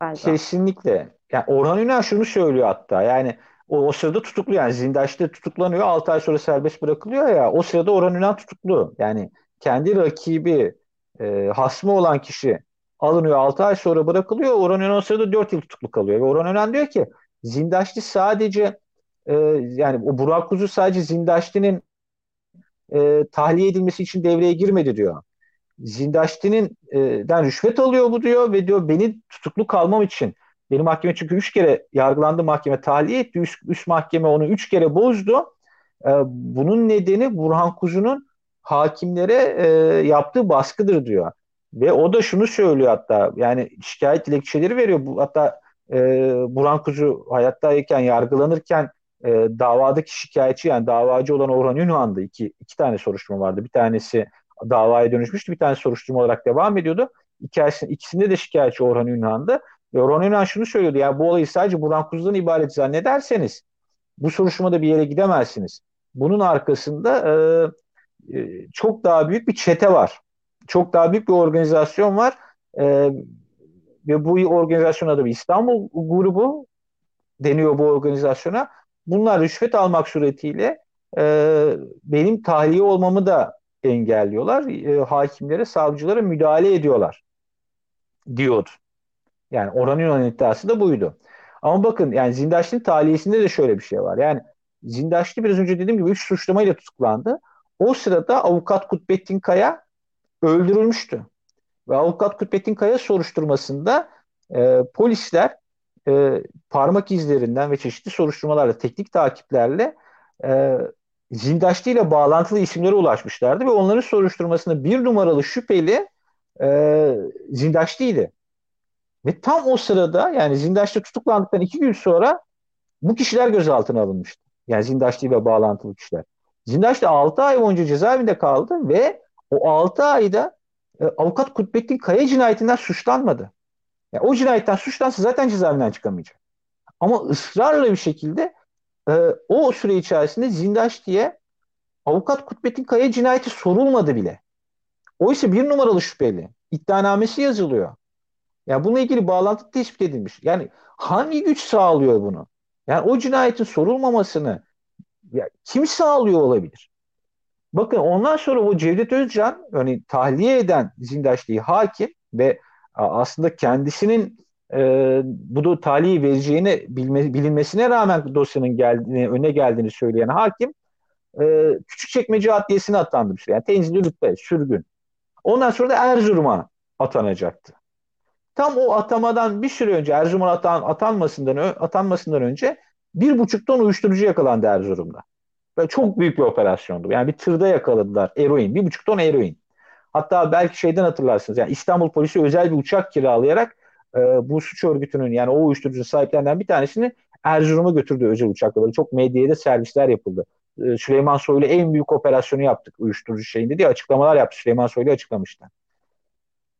Galiba. Kesinlikle. Yani Orhan Ünal şunu söylüyor hatta yani o, o sırada tutuklu yani Zindaş'ta tutuklanıyor 6 ay sonra serbest bırakılıyor ya o sırada Orhan Ünal tutuklu. Yani kendi rakibi e, hasmı olan kişi alınıyor 6 ay sonra bırakılıyor. Orhan Ünal o sırada 4 yıl tutuklu kalıyor. Ve Orhan Ünal diyor ki Zindaşlı sadece e, yani o Burak Kuzu sadece Zindaşlı'nın e, tahliye edilmesi için devreye girmedi diyor. Zindaşti'nin e, den rüşvet alıyor bu diyor ve diyor beni tutuklu kalmam için benim mahkeme çünkü üç kere yargılandı mahkeme tahliye etti. Üst, üst mahkeme onu üç kere bozdu. E, bunun nedeni Burhan Kuzu'nun hakimlere e, yaptığı baskıdır diyor. Ve o da şunu söylüyor hatta yani şikayet dilekçeleri veriyor. Bu, hatta e, Burhan Kuzu hayattayken yargılanırken e, davadaki şikayetçi yani davacı olan Orhan Ünvan'dı. İki, iki tane soruşturma vardı. Bir tanesi davaya dönüşmüştü. Bir tane soruşturma olarak devam ediyordu. İkisinde, ikisinde de şikayetçi Orhan Ünvan'dı. Ve Orhan Ünal şunu söylüyordu. Yani bu olayı sadece Burhan Kuzu'dan ibaret zannederseniz bu soruşturmada bir yere gidemezsiniz. Bunun arkasında e, e, çok daha büyük bir çete var. Çok daha büyük bir organizasyon var. E, ve bu organizasyon adı İstanbul grubu deniyor bu organizasyona. Bunlar rüşvet almak suretiyle e, benim tahliye olmamı da engelliyorlar. E, hakimlere, savcılara müdahale ediyorlar diyordu. Yani Ünal'ın iddiası da buydu. Ama bakın yani Zindaşlı'nın taliyesinde de şöyle bir şey var. Yani Zindaşlı biraz önce dediğim gibi üç suçlamayla tutuklandı. O sırada avukat Kutbettin Kaya öldürülmüştü. Ve avukat Kutbettin Kaya soruşturmasında e, polisler e, parmak izlerinden ve çeşitli soruşturmalarla, teknik takiplerle e, Zindaşlı ile bağlantılı isimlere ulaşmışlardı ve onların soruşturmasında bir numaralı şüpheli e, Zindaşlı'ydı. Ve tam o sırada yani Zindaşlı tutuklandıktan iki gün sonra bu kişiler gözaltına alınmıştı. Yani Zindaşlı ile bağlantılı kişiler. Zindaşlı 6 ay boyunca cezaevinde kaldı ve o 6 ayda e, avukat Kutbettin Kaya cinayetinden suçlanmadı. Yani o cinayetten suçlansa zaten cezaevinden çıkamayacak. Ama ısrarla bir şekilde e, o süre içerisinde Zindaş diye avukat Kutbettin Kaya cinayeti sorulmadı bile. Oysa bir numaralı şüpheli. İddianamesi yazılıyor. Yani bununla ilgili bağlantı tespit edilmiş. Yani hangi güç sağlıyor bunu? Yani o cinayetin sorulmamasını ya, kim sağlıyor olabilir? Bakın ondan sonra o Cevdet Özcan yani tahliye eden Zindaşlı'yı hakim ve aslında kendisinin e, bu tahliye vereceğini bilme, bilinmesine rağmen dosyanın geldiğini, öne geldiğini söyleyen hakim e, Küçükçekmece Adliyesi'ne atandı. Yani tenzili rütbe, sürgün. Ondan sonra da Erzurum'a atanacaktı. Tam o atamadan bir süre önce Erzurum'a atan, atanmasından, atanmasından önce bir buçuk ton uyuşturucu yakalandı Erzurum'da. Ve çok büyük bir operasyondu. Yani bir tırda yakaladılar eroin. Bir buçuk ton eroin. Hatta belki şeyden hatırlarsınız. Yani İstanbul polisi özel bir uçak kiralayarak e, bu suç örgütünün yani o uyuşturucu sahiplerinden bir tanesini Erzurum'a götürdü özel uçakla. Böyle çok medyada servisler yapıldı. E, Süleyman Soylu en büyük operasyonu yaptık uyuşturucu şeyinde diye açıklamalar yaptı. Süleyman Soylu açıklamıştı.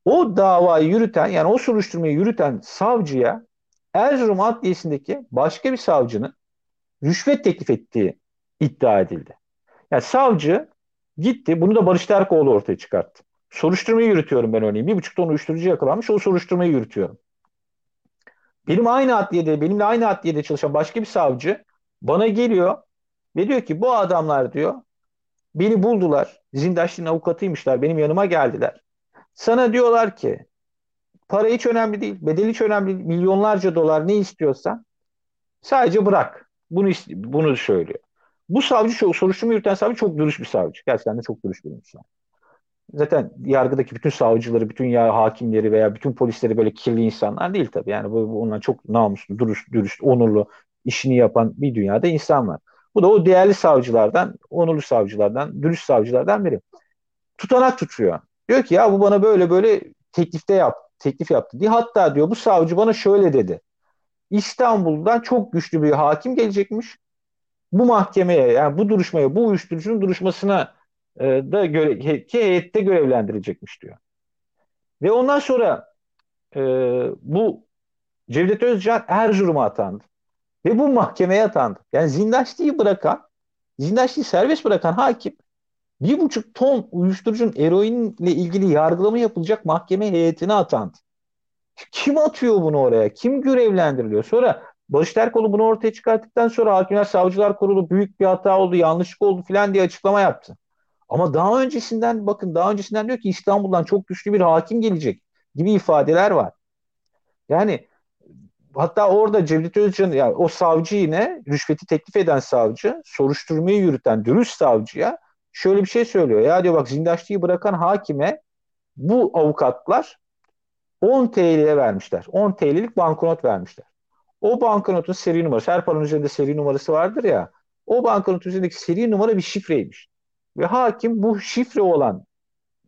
O davayı yürüten yani o soruşturmayı yürüten savcıya Erzurum Adliyesi'ndeki başka bir savcının rüşvet teklif ettiği iddia edildi. Yani savcı gitti bunu da Barış Terkoğlu ortaya çıkarttı. Soruşturmayı yürütüyorum ben örneğin. Bir buçuk ton uyuşturucu yakalanmış o soruşturmayı yürütüyorum. Benim aynı adliyede, benimle aynı adliyede çalışan başka bir savcı bana geliyor ve diyor ki bu adamlar diyor beni buldular. Zindaşlı'nın avukatıymışlar. Benim yanıma geldiler. Sana diyorlar ki para hiç önemli değil. Bedel hiç önemli değil. Milyonlarca dolar ne istiyorsan sadece bırak. Bunu bunu söylüyor. Bu savcı çok soruşturma yürüten savcı çok dürüst bir savcı. Gerçekten de çok dürüst bir insan. Zaten yargıdaki bütün savcıları, bütün ya hakimleri veya bütün polisleri böyle kirli insanlar değil tabii. Yani bu, bu onlar çok namuslu, dürüst, dürüst, onurlu işini yapan bir dünyada insan var. Bu da o değerli savcılardan, onurlu savcılardan, dürüst savcılardan biri. Tutanak tutuyor. Diyor ki ya bu bana böyle böyle teklifte yap, teklif yaptı diye. Hatta diyor bu savcı bana şöyle dedi. İstanbul'dan çok güçlü bir hakim gelecekmiş. Bu mahkemeye yani bu duruşmaya, bu uyuşturucunun duruşmasına e, da göre, ki heyette görevlendirecekmiş diyor. Ve ondan sonra e, bu Cevdet Özcan Erzurum'a atandı. Ve bu mahkemeye atandı. Yani Zindaşlı'yı bırakan, Zindaşlı'yı serbest bırakan hakim bir buçuk ton uyuşturucunun eroinle ilgili yargılama yapılacak mahkeme heyetine atandı. Kim atıyor bunu oraya? Kim görevlendiriliyor? Sonra Barış Terkoğlu bunu ortaya çıkarttıktan sonra Hakimler Savcılar Kurulu büyük bir hata oldu, yanlışlık oldu filan diye açıklama yaptı. Ama daha öncesinden bakın daha öncesinden diyor ki İstanbul'dan çok güçlü bir hakim gelecek gibi ifadeler var. Yani hatta orada Cevdet Özcan yani o savcı yine rüşveti teklif eden savcı soruşturmayı yürüten dürüst savcıya şöyle bir şey söylüyor. Ya diyor bak Zindaşlı'yı bırakan hakime bu avukatlar 10 TL'ye vermişler. 10 TL'lik banknot vermişler. O banknotun seri numarası, her paranın üzerinde seri numarası vardır ya. O banknotun üzerindeki seri numara bir şifreymiş. Ve hakim bu şifre olan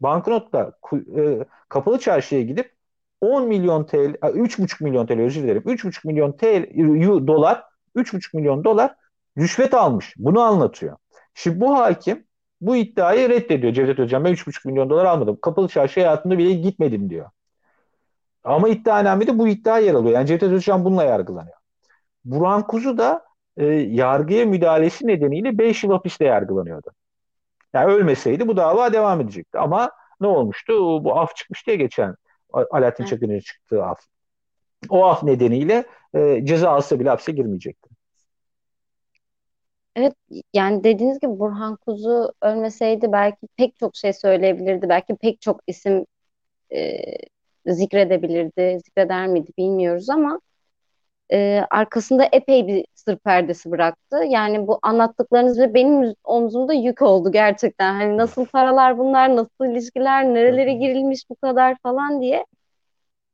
banknotla e, kapalı çarşıya gidip 10 milyon TL, 3,5 milyon TL özür dilerim. 3,5 milyon TL dolar, 3,5 milyon dolar rüşvet almış. Bunu anlatıyor. Şimdi bu hakim bu iddiayı reddediyor Cevdet Özcan. Ben 3,5 milyon dolar almadım. Kapalı çarşı hayatımda bile gitmedim diyor. Ama iddianamede bu iddia yer alıyor. Yani Cevdet Özcan bununla yargılanıyor. Burhan Kuzu da e, yargıya müdahalesi nedeniyle 5 yıl hapiste yargılanıyordu. Yani ölmeseydi bu dava devam edecekti. Ama ne olmuştu? Bu af çıkmış diye geçen Alaaddin Çakır'ın çıktığı af. O af nedeniyle e, ceza alsa bile hapse girmeyecekti.
Evet yani dediğiniz gibi Burhan Kuzu ölmeseydi belki pek çok şey söyleyebilirdi. Belki pek çok isim e, zikredebilirdi. Zikreder miydi bilmiyoruz ama e, arkasında epey bir sır perdesi bıraktı. Yani bu anlattıklarınız ve benim omzumda yük oldu gerçekten. Hani nasıl paralar bunlar, nasıl ilişkiler, nerelere girilmiş bu kadar falan diye.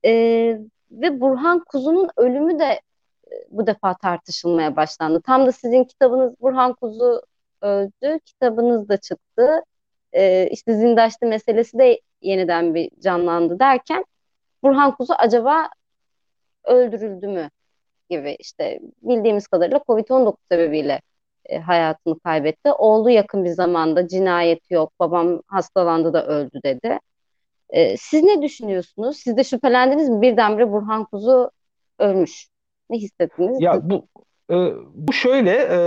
E, ve Burhan Kuzu'nun ölümü de bu defa tartışılmaya başlandı. Tam da sizin kitabınız Burhan Kuzu öldü, kitabınız da çıktı. E, işte Zindaşlı meselesi de yeniden bir canlandı derken Burhan Kuzu acaba öldürüldü mü gibi işte bildiğimiz kadarıyla Covid-19 sebebiyle e, hayatını kaybetti. Oldu yakın bir zamanda cinayet yok, babam hastalandı da öldü dedi. E, siz ne düşünüyorsunuz? Siz de şüphelendiniz mi? Birdenbire Burhan Kuzu ölmüş. Ne hissettiniz?
Ya bu e, bu şöyle e,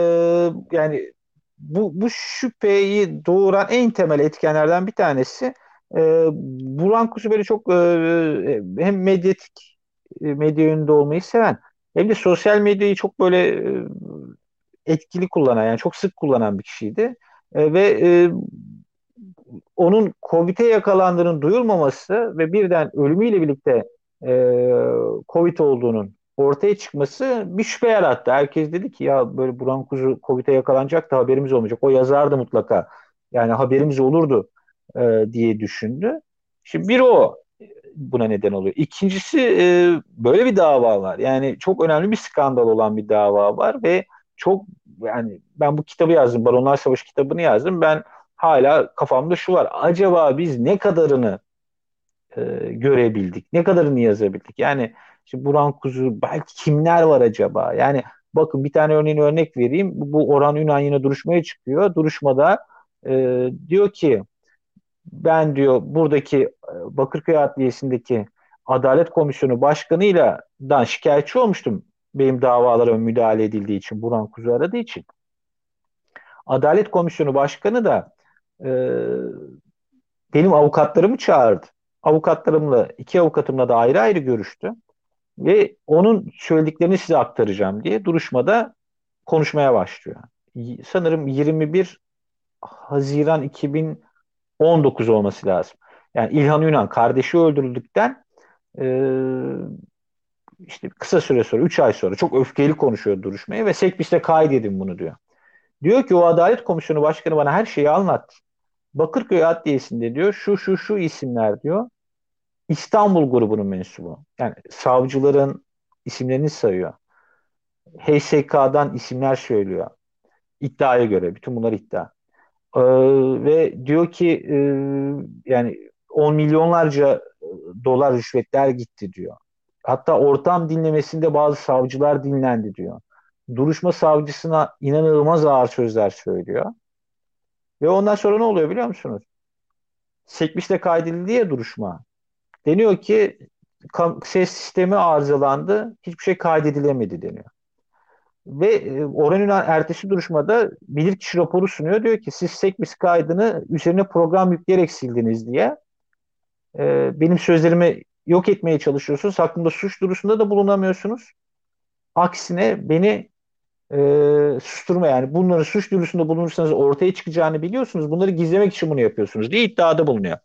yani bu bu şüpheyi doğuran en temel etkenlerden bir tanesi e, Burhan Kuzu böyle çok e, hem medyatik e, medya yönünde olmayı seven hem de sosyal medyayı çok böyle e, etkili kullanan yani çok sık kullanan bir kişiydi. E, ve e, onun Covid'e yakalandığının duyulmaması ve birden ölümüyle birlikte e, Covid olduğunun ortaya çıkması bir şüphe yarattı. Herkes dedi ki ya böyle Burhan Kuzu Covid'e yakalanacak da haberimiz olmayacak. O yazardı mutlaka. Yani haberimiz olurdu e, diye düşündü. Şimdi bir o buna neden oluyor. İkincisi e, böyle bir dava var. Yani çok önemli bir skandal olan bir dava var ve çok yani ben bu kitabı yazdım. Baronlar Savaşı kitabını yazdım. Ben hala kafamda şu var. Acaba biz ne kadarını e, görebildik? Ne kadarını yazabildik? Yani işte Burhan Kuzu belki kimler var acaba? Yani bakın bir tane örneğin örnek vereyim. Bu Orhan Ünan yine duruşmaya çıkıyor. Duruşmada e, diyor ki ben diyor buradaki e, Bakırköy Adliyesi'ndeki Adalet Komisyonu Başkanı'yla dan şikayetçi olmuştum. Benim davalarıma müdahale edildiği için, Burhan Kuzu aradığı için. Adalet Komisyonu Başkanı da e, benim avukatlarımı çağırdı. Avukatlarımla, iki avukatımla da ayrı ayrı görüştü. Ve onun söylediklerini size aktaracağım diye duruşmada konuşmaya başlıyor. Sanırım 21 Haziran 2000 19 olması lazım. Yani İlhan Yunan kardeşi öldürüldükten e, işte kısa süre sonra 3 ay sonra çok öfkeli konuşuyor duruşmayı ve Sekbis'te kaydedin bunu diyor. Diyor ki o Adalet Komisyonu Başkanı bana her şeyi anlat. Bakırköy Adliyesi'nde diyor şu şu şu isimler diyor. İstanbul grubunun mensubu. Yani savcıların isimlerini sayıyor. HSK'dan isimler söylüyor. İddiaya göre. Bütün bunlar iddia. Ee, ve diyor ki e, yani on milyonlarca dolar rüşvetler gitti diyor. Hatta ortam dinlemesinde bazı savcılar dinlendi diyor. Duruşma savcısına inanılmaz ağır sözler söylüyor. Ve ondan sonra ne oluyor biliyor musunuz? Sekmişte kaydedildi ya duruşma. Deniyor ki ses sistemi arızalandı, hiçbir şey kaydedilemedi deniyor. Ve e, Ünal ertesi duruşmada bilirkişi raporu sunuyor. Diyor ki siz sekmis kaydını üzerine program yükleyerek sildiniz diye. E, benim sözlerimi yok etmeye çalışıyorsunuz. Hakkında suç durusunda da bulunamıyorsunuz. Aksine beni e, susturma yani bunları suç duyurusunda bulunursanız ortaya çıkacağını biliyorsunuz. Bunları gizlemek için bunu yapıyorsunuz diye iddiada bulunuyor.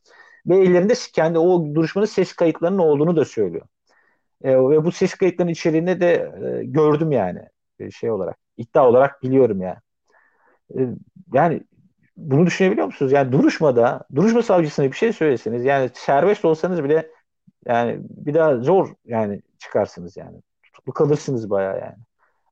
Ve ellerinde kendi o duruşmanın ses kayıtlarının olduğunu da söylüyor. E, ve bu ses kayıtlarının içeriğinde de e, gördüm yani. E, şey olarak iddia olarak biliyorum yani. E, yani bunu düşünebiliyor musunuz? Yani duruşmada duruşma savcısına bir şey söyleseniz yani serbest olsanız bile yani bir daha zor yani çıkarsınız yani. Tutuklu kalırsınız bayağı yani.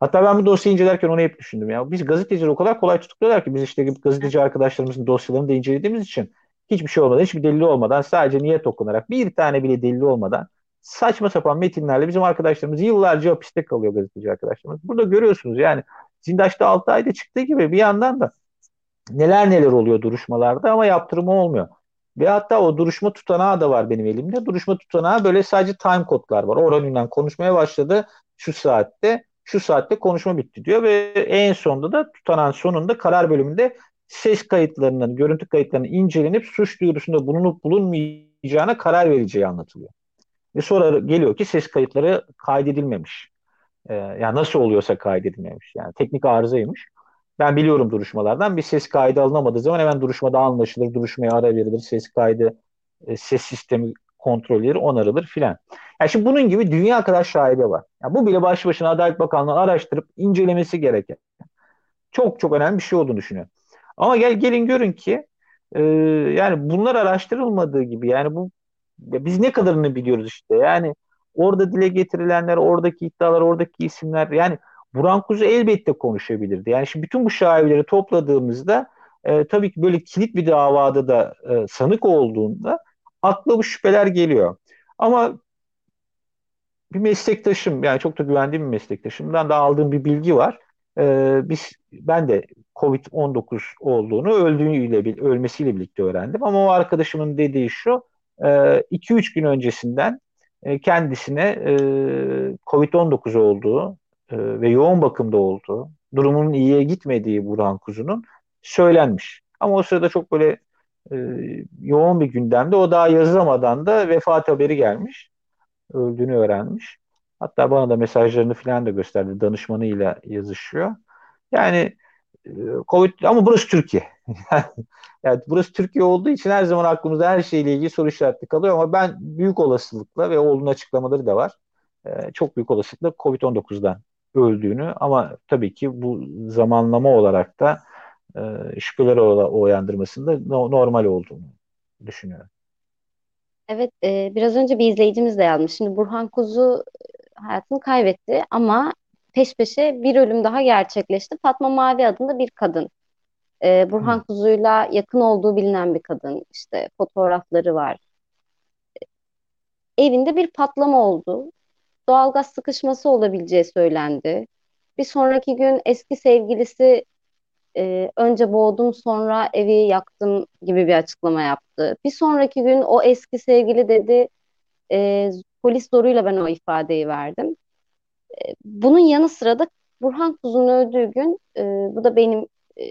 Hatta ben bu dosyayı incelerken onu hep düşündüm ya. Biz gazeteciler o kadar kolay tutukluyorlar ki biz işte gazeteci arkadaşlarımızın dosyalarını da incelediğimiz için hiçbir şey olmadan, hiçbir delili olmadan sadece niyet okunarak bir tane bile delili olmadan saçma sapan metinlerle bizim arkadaşlarımız yıllarca hapiste kalıyor gazeteci arkadaşlarımız. Burada görüyorsunuz yani Zindaş'ta 6 ayda çıktığı gibi bir yandan da neler neler oluyor duruşmalarda ama yaptırımı olmuyor. Ve hatta o duruşma tutanağı da var benim elimde. Duruşma tutanağı böyle sadece time kodlar var. Orhan Ünlem konuşmaya başladı şu saatte, şu saatte konuşma bitti diyor ve en sonunda da tutanağın sonunda karar bölümünde ses kayıtlarının, görüntü kayıtlarının incelenip suç duyurusunda bulunup bulunmayacağına karar vereceği anlatılıyor. Ve sonra geliyor ki ses kayıtları kaydedilmemiş. Ee, yani nasıl oluyorsa kaydedilmemiş. Yani teknik arızaymış. Ben biliyorum duruşmalardan bir ses kaydı alınamadığı zaman hemen duruşmada anlaşılır, duruşmaya ara verilir, ses kaydı, e, ses sistemi kontrolleri onarılır filan. Yani şimdi bunun gibi dünya kadar şaibe var. Yani bu bile baş başına Adalet Bakanlığı araştırıp incelemesi gereken çok çok önemli bir şey olduğunu düşünüyorum. Ama gel gelin görün ki e, yani bunlar araştırılmadığı gibi yani bu ya biz ne kadarını biliyoruz işte. Yani orada dile getirilenler, oradaki iddialar, oradaki isimler yani Burhan Kuzu elbette konuşabilirdi. Yani şimdi bütün bu şaibeleri topladığımızda e, tabii ki böyle kilit bir davada da e, sanık olduğunda akla bu şüpheler geliyor. Ama bir meslektaşım yani çok da güvendiğim bir meslektaşımdan da aldığım bir bilgi var. Ee, biz ben de Covid-19 olduğunu öldüğüyle ölmesiyle birlikte öğrendim. Ama o arkadaşımın dediği şu 2-3 e, gün öncesinden e, kendisine e, Covid-19 olduğu ve yoğun bakımda olduğu, durumunun iyiye gitmediği Burhan Kuzu'nun söylenmiş. Ama o sırada çok böyle yoğun bir gündemde o daha yazılamadan da vefat haberi gelmiş. Öldüğünü öğrenmiş. Hatta bana da mesajlarını falan da gösterdi. Danışmanıyla yazışıyor. Yani Covid ama burası Türkiye. yani burası Türkiye olduğu için her zaman aklımızda her şeyle ilgili soru işaretli kalıyor ama ben büyük olasılıkla ve oğlunun açıklamaları da var. E, çok büyük olasılıkla Covid-19'dan öldüğünü ama tabii ki bu zamanlama olarak da e, şüpheleri uyandırmasında normal olduğunu düşünüyorum.
Evet, e, biraz önce bir izleyicimiz de yazmış. Şimdi Burhan Kuzu hayatını kaybetti ama peş peşe bir ölüm daha gerçekleşti. Fatma Mavi adında bir kadın. E, Burhan
Hı.
Kuzu'yla yakın olduğu bilinen bir kadın. İşte fotoğrafları var. Evinde bir patlama oldu. Doğalgaz sıkışması olabileceği söylendi. Bir sonraki gün eski sevgilisi e, önce boğdum sonra evi yaktım gibi bir açıklama yaptı. Bir sonraki gün o eski sevgili dedi e, polis zoruyla ben o ifadeyi verdim. Bunun yanı sıra da Burhan Kuzu'nun öldüğü gün e, bu da benim e,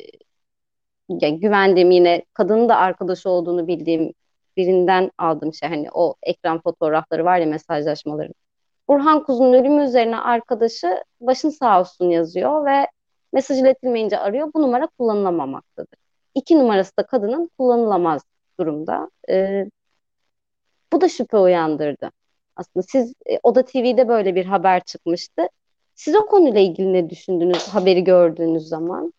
yani güvendiğim yine kadının da arkadaşı olduğunu bildiğim birinden aldım şey hani o ekran fotoğrafları var ya mesajlaşmaları. Burhan Kuzu'nun ölümü üzerine arkadaşı başın sağ olsun yazıyor ve mesaj iletilmeyince arıyor. Bu numara kullanılamamaktadır. İki numarası da kadının kullanılamaz durumda. E, bu da şüphe uyandırdı. Aslında siz e, Oda TV'de böyle bir haber çıkmıştı. Siz o konuyla ilgili ne düşündünüz haberi gördüğünüz zaman?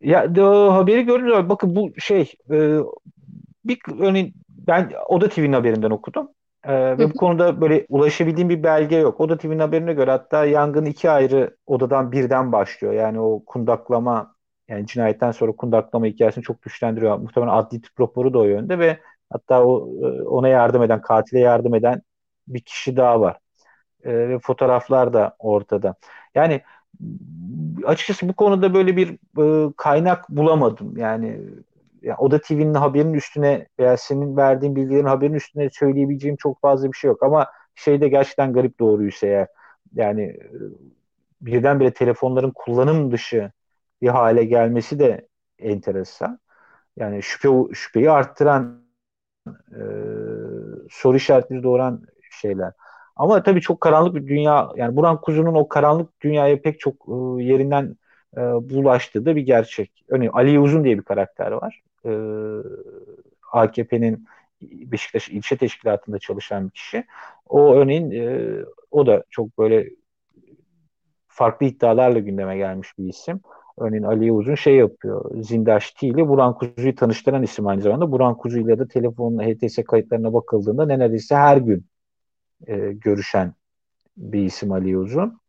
Ya de, o haberi zaman bakın bu şey e, bir örneğin ben Oda TV'nin haberinden okudum. Ee, ve bu konuda böyle ulaşabildiğim bir belge yok. Oda TV'nin haberine göre hatta yangın iki ayrı odadan birden başlıyor. Yani o kundaklama yani cinayetten sonra kundaklama hikayesini çok güçlendiriyor. Muhtemelen adli tıp raporu da o yönde ve hatta o e, ona yardım eden, katile yardım eden bir kişi daha var. Ee, ve fotoğraflar da ortada. Yani açıkçası bu konuda böyle bir e, kaynak bulamadım. Yani yani Oda TV'nin haberinin üstüne veya senin verdiğin bilgilerin haberinin üstüne söyleyebileceğim çok fazla bir şey yok. Ama şey de gerçekten garip doğruysa eğer yani e, birdenbire telefonların kullanım dışı bir hale gelmesi de enteresan. Yani şüphe şüpheyi arttıran e, soru işaretleri doğuran şeyler. Ama tabii çok karanlık bir dünya yani Burhan Kuzu'nun o karanlık dünyaya pek çok e, yerinden e, bulaştığı da bir gerçek. Örneğin Ali Uzun diye bir karakter var e, AKP'nin Beşiktaş ilçe teşkilatında çalışan bir kişi. O örneğin e, o da çok böyle farklı iddialarla gündeme gelmiş bir isim. Örneğin Ali Uzun şey yapıyor. Zindaş T ile Buran Kuzu'yu tanıştıran isim aynı zamanda. Buran Kuzu ile de telefonla HTS kayıtlarına bakıldığında neredeyse her gün e, görüşen bir isim Ali Uzun.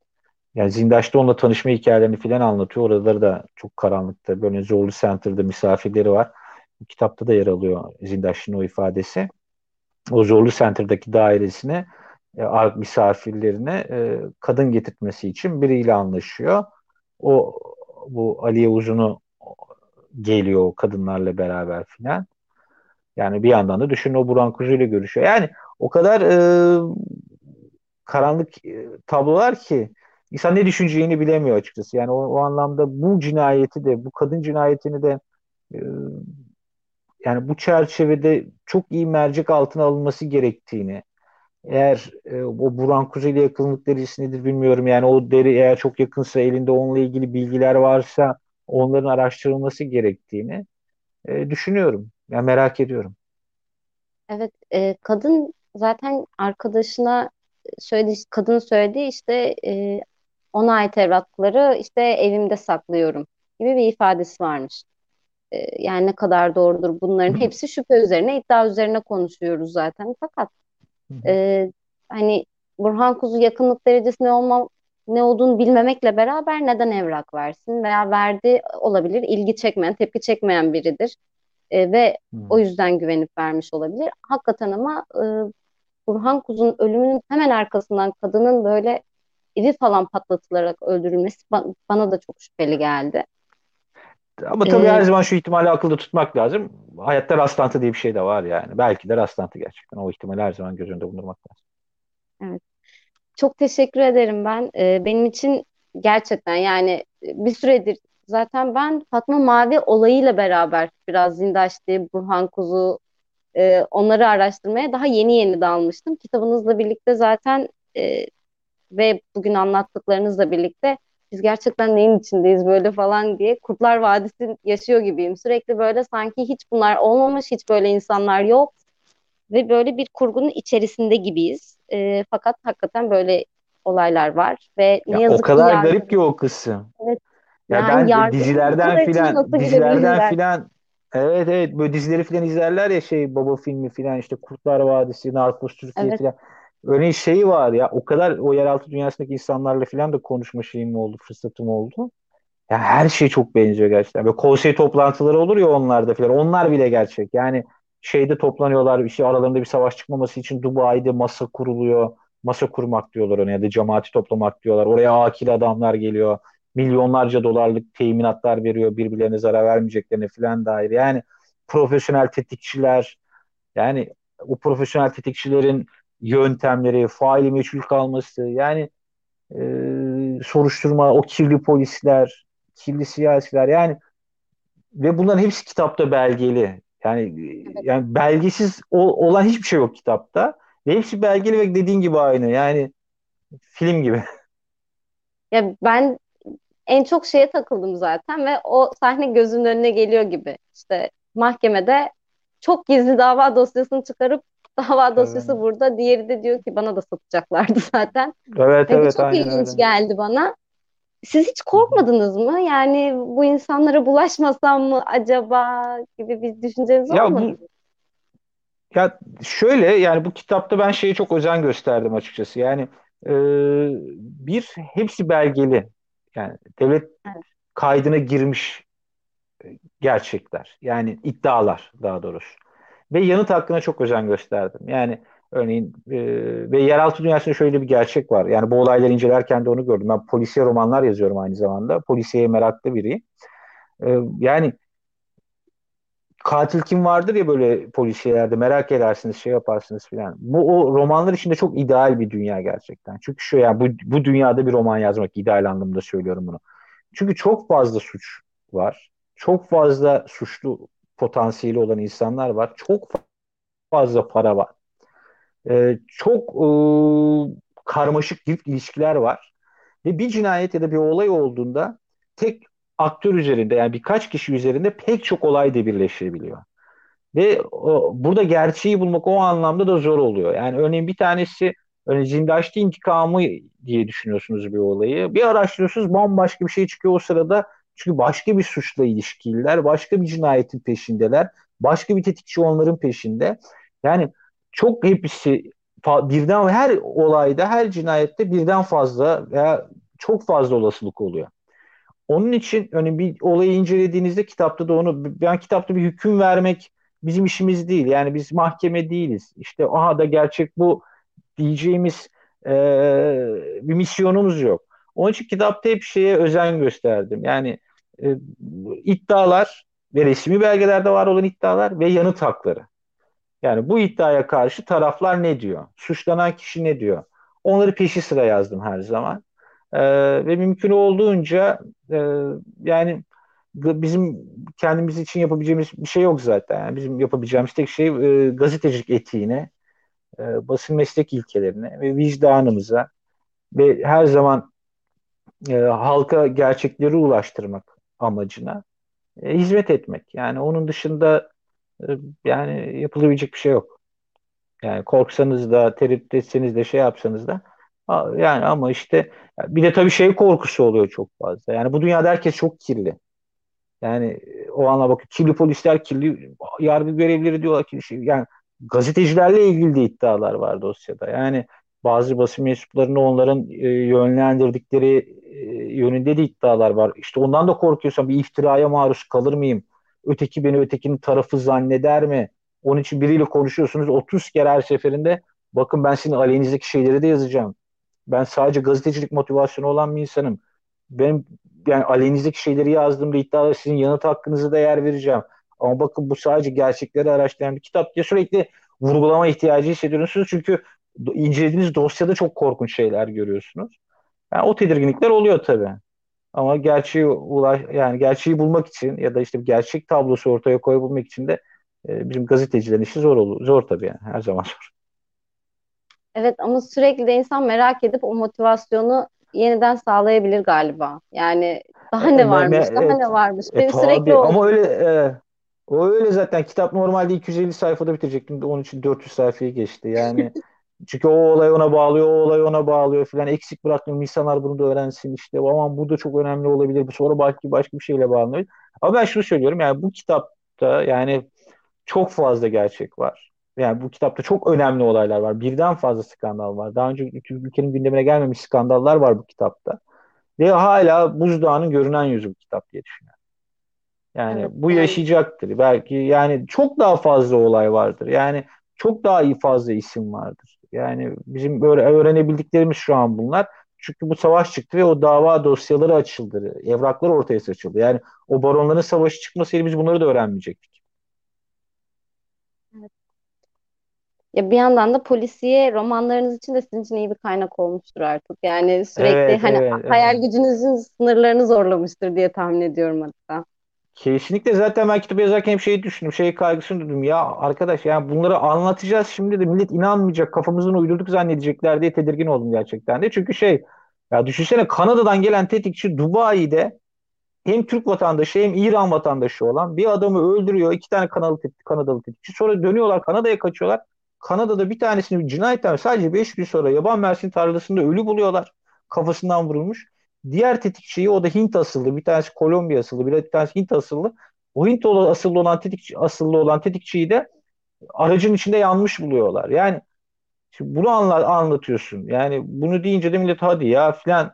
Yani Zindaş'ta onunla tanışma hikayelerini falan anlatıyor. Oraları da çok karanlıkta. Böyle Zorlu Center'da misafirleri var kitapta da yer alıyor Zindaş'ın o ifadesi. O Zorlu Center'daki dairesine e, misafirlerine e, kadın getirtmesi için biriyle anlaşıyor. O bu Aliye Uzun'u geliyor kadınlarla beraber filan. Yani bir yandan da düşün o Burhan Kuzu ile görüşüyor. Yani o kadar e, karanlık e, tablolar ki insan ne düşüneceğini bilemiyor açıkçası. Yani o, o anlamda bu cinayeti de bu kadın cinayetini de e, yani bu çerçevede çok iyi mercek altına alınması gerektiğini eğer e, o Burhan Kuzey'le yakınlık derecesi nedir bilmiyorum. Yani o deri eğer çok yakınsa elinde onunla ilgili bilgiler varsa onların araştırılması gerektiğini e, düşünüyorum. Yani merak ediyorum.
Evet, e, kadın zaten arkadaşına söyledi, kadın söyledi işte e, ona ait evrakları işte evimde saklıyorum gibi bir ifadesi varmış. E, yani ne kadar doğrudur bunların hepsi şüphe üzerine, iddia üzerine konuşuyoruz zaten. Fakat e, hani Burhan Kuzu yakınlık derecesi ne olma, ne olduğunu bilmemekle beraber neden evrak versin veya verdi olabilir, ilgi çekmeyen, tepki çekmeyen biridir. E, ve o yüzden güvenip vermiş olabilir. Hakikaten ama e, Burhan Kuzu'nun ölümünün hemen arkasından kadının böyle evi falan patlatılarak öldürülmesi ba- bana da çok şüpheli geldi.
Ama tabii ee, her zaman şu ihtimali akılda tutmak lazım. Hayatta rastlantı diye bir şey de var yani. Belki de rastlantı gerçekten. O ihtimali her zaman göz önünde bulundurmak lazım.
Evet. Çok teşekkür ederim ben. Ee, benim için gerçekten yani bir süredir zaten ben Fatma Mavi olayıyla beraber biraz Zindaşti, Burhan Kuzu e, onları araştırmaya daha yeni yeni dalmıştım. Kitabınızla birlikte zaten e, ve bugün anlattıklarınızla birlikte biz gerçekten neyin içindeyiz böyle falan diye Kurtlar Vadisi yaşıyor gibiyim. Sürekli böyle sanki hiç bunlar olmamış, hiç böyle insanlar yok ve böyle bir kurgunun içerisinde gibiyiz. E, fakat hakikaten böyle olaylar var ve
ne ya yazık o kadar ki yargı... garip ki o kısım. Evet. Ya yani ben dizilerden filan dizilerden filan evet evet böyle dizileri filan izlerler ya şey baba filmi filan işte Kurtlar Vadisi, Narcos Türkiye evet. filan. Örneğin şeyi var ya o kadar o yeraltı dünyasındaki insanlarla filan da konuşma şeyim oldu, fırsatım oldu. Ya her şey çok benziyor gerçekten. Böyle konsey toplantıları olur ya onlarda filan. Onlar bile gerçek. Yani şeyde toplanıyorlar işte aralarında bir savaş çıkmaması için Dubai'de masa kuruluyor. Masa kurmak diyorlar ona ya da cemaati toplamak diyorlar. Oraya akil adamlar geliyor. Milyonlarca dolarlık teminatlar veriyor birbirlerine zarar vermeyeceklerine filan dair. Yani profesyonel tetikçiler yani o profesyonel tetikçilerin yöntemleri, faili meçhul kalması yani e, soruşturma, o kirli polisler, kirli siyasiler yani ve bunların hepsi kitapta belgeli. Yani evet. yani belgesiz o, olan hiçbir şey yok kitapta. Ve hepsi belgeli ve dediğin gibi aynı. Yani film gibi.
Ya ben en çok şeye takıldım zaten ve o sahne gözümün önüne geliyor gibi. İşte mahkemede çok gizli dava dosyasını çıkarıp dava dosyası evet. burada. Diğeri de diyor ki bana da satacaklardı zaten.
Evet yani evet.
Çok ilginç öyle. geldi bana. Siz hiç korkmadınız mı? Yani bu insanlara bulaşmasam mı acaba gibi bir düşünceniz ya olmadı mı?
Ya şöyle yani bu kitapta ben şeye çok özen gösterdim açıkçası. Yani e, bir hepsi belgeli. Yani devlet evet. kaydına girmiş gerçekler. Yani iddialar daha doğrusu. Ve yanıt hakkına çok özen gösterdim. Yani örneğin e, ve yeraltı dünyasında şöyle bir gerçek var. Yani bu olayları incelerken de onu gördüm. Ben polisiye romanlar yazıyorum aynı zamanda. Polisiye meraklı biriyim. E, yani katil kim vardır ya böyle polisiyelerde merak edersiniz şey yaparsınız filan. Bu o romanlar içinde çok ideal bir dünya gerçekten. Çünkü şu yani bu, bu dünyada bir roman yazmak ideal anlamda söylüyorum bunu. Çünkü çok fazla suç var. Çok fazla suçlu potansiyeli olan insanlar var. Çok fazla para var. Ee, çok e, karmaşık ilişkiler var. Ve bir cinayet ya da bir olay olduğunda tek aktör üzerinde yani birkaç kişi üzerinde pek çok olay da birleşebiliyor. Ve o, burada gerçeği bulmak o anlamda da zor oluyor. Yani örneğin bir tanesi örneğin Zindaşti intikamı diye düşünüyorsunuz bir olayı. Bir araştırıyorsunuz bambaşka bir şey çıkıyor o sırada. Çünkü başka bir suçla ilişkililer, başka bir cinayetin peşindeler, başka bir tetikçi onların peşinde. Yani çok hepsi birden her olayda, her cinayette birden fazla veya çok fazla olasılık oluyor. Onun için hani bir olayı incelediğinizde kitapta da onu ben kitapta bir hüküm vermek bizim işimiz değil. Yani biz mahkeme değiliz. İşte aha da gerçek bu diyeceğimiz e, bir misyonumuz yok. Onun için kitapta hep şeye özen gösterdim. Yani e, iddialar ve resmi belgelerde var olan iddialar ve yanıt hakları. Yani bu iddiaya karşı taraflar ne diyor? Suçlanan kişi ne diyor? Onları peşi sıra yazdım her zaman. Ee, ve mümkün olduğunca e, yani bizim kendimiz için yapabileceğimiz bir şey yok zaten. Yani bizim yapabileceğimiz tek şey e, gazetecilik etiğine e, basın meslek ilkelerine ve vicdanımıza ve her zaman e, halka gerçekleri ulaştırmak amacına e, hizmet etmek. Yani onun dışında e, yani yapılabilecek bir şey yok. Yani korksanız da, tereddüt etseniz de, şey yapsanız da yani ama işte bir de tabii şey korkusu oluyor çok fazla. Yani bu dünyada herkes çok kirli. Yani o anla bakın kirli polisler, kirli yargı görevlileri diyorlar ki şey, yani gazetecilerle ilgili de iddialar var dosyada. Yani bazı basın mensuplarını onların e, yönlendirdikleri e, yönünde de iddialar var. İşte ondan da korkuyorsam bir iftiraya maruz kalır mıyım? Öteki beni ötekinin tarafı zanneder mi? Onun için biriyle konuşuyorsunuz 30 kere her seferinde bakın ben sizin aleyhinizdeki şeyleri de yazacağım. Ben sadece gazetecilik motivasyonu olan bir insanım. Benim yani aleyhinizdeki şeyleri yazdığımda iddialı sizin yanıt hakkınızı da yer vereceğim. Ama bakın bu sadece gerçekleri araştıran bir kitap diye sürekli vurgulama ihtiyacı hissediyorsunuz. Çünkü incelediğiniz dosyada çok korkunç şeyler görüyorsunuz. Yani o tedirginlikler oluyor tabii. Ama gerçeği ulaş yani gerçeği bulmak için ya da işte gerçek tablosu ortaya koyabilmek için de e, bizim gazetecilerin işi zor olur. Zor tabii yani her zaman zor.
Evet ama sürekli de insan merak edip o motivasyonu yeniden sağlayabilir galiba. Yani daha ne varmış, ne, daha evet. ne varmış.
E, tabii, sürekli ama öyle e, o öyle zaten kitap normalde 250 sayfada bitirecektim. Onun için 400 sayfayı geçti. Yani çünkü o olay ona bağlıyor, o olay ona bağlıyor filan. Eksik bırakmıyorum. İnsanlar bunu da öğrensin işte. Aman bu da çok önemli olabilir. Bu sonra belki başka bir şeyle bağlanıyor. Ama ben şunu söylüyorum yani bu kitapta yani çok fazla gerçek var. Yani bu kitapta çok önemli olaylar var. Birden fazla skandal var. Daha önce ülkenin gündemine gelmemiş skandallar var bu kitapta. Ve hala buzdağının görünen yüzü bu kitap diye düşünüyorum. Yani evet, bu yaşayacaktır. Belki yani çok daha fazla olay vardır. Yani çok daha iyi fazla isim vardır. Yani bizim böyle öğrenebildiklerimiz şu an bunlar. Çünkü bu savaş çıktı ve o dava dosyaları açıldı. Evraklar ortaya saçıldı. Yani o baronların savaşı çıkmasaydı biz bunları da öğrenmeyecektik.
Evet. Ya bir yandan da polisiye romanlarınız için de sizin için iyi bir kaynak olmuştur artık. Yani sürekli evet, hani evet, hayal evet. gücünüzün sınırlarını zorlamıştır diye tahmin ediyorum hatta.
Kesinlikle zaten ben kitabı yazarken hep şeyi düşündüm. Şey kaygısını duydum. Ya arkadaş yani bunları anlatacağız şimdi de millet inanmayacak. Kafamızın uydurduk zannedecekler diye tedirgin oldum gerçekten de. Çünkü şey ya düşünsene Kanada'dan gelen tetikçi Dubai'de hem Türk vatandaşı hem İran vatandaşı olan bir adamı öldürüyor. iki tane Kanadalı, tetik, Kanadalı tetikçi. Sonra dönüyorlar Kanada'ya kaçıyorlar. Kanada'da bir tanesini cinayetten sadece 5 gün sonra yaban mersin tarlasında ölü buluyorlar. Kafasından vurulmuş. Diğer tetikçiyi o da Hint asıllı. Bir tanesi Kolombiya asıllı. Bir tanesi Hint asıllı. O Hint asıllı olan tetikçi, asıllı olan tetikçiyi de aracın içinde yanmış buluyorlar. Yani şimdi bunu anla, anlatıyorsun. Yani bunu deyince de millet hadi ya filan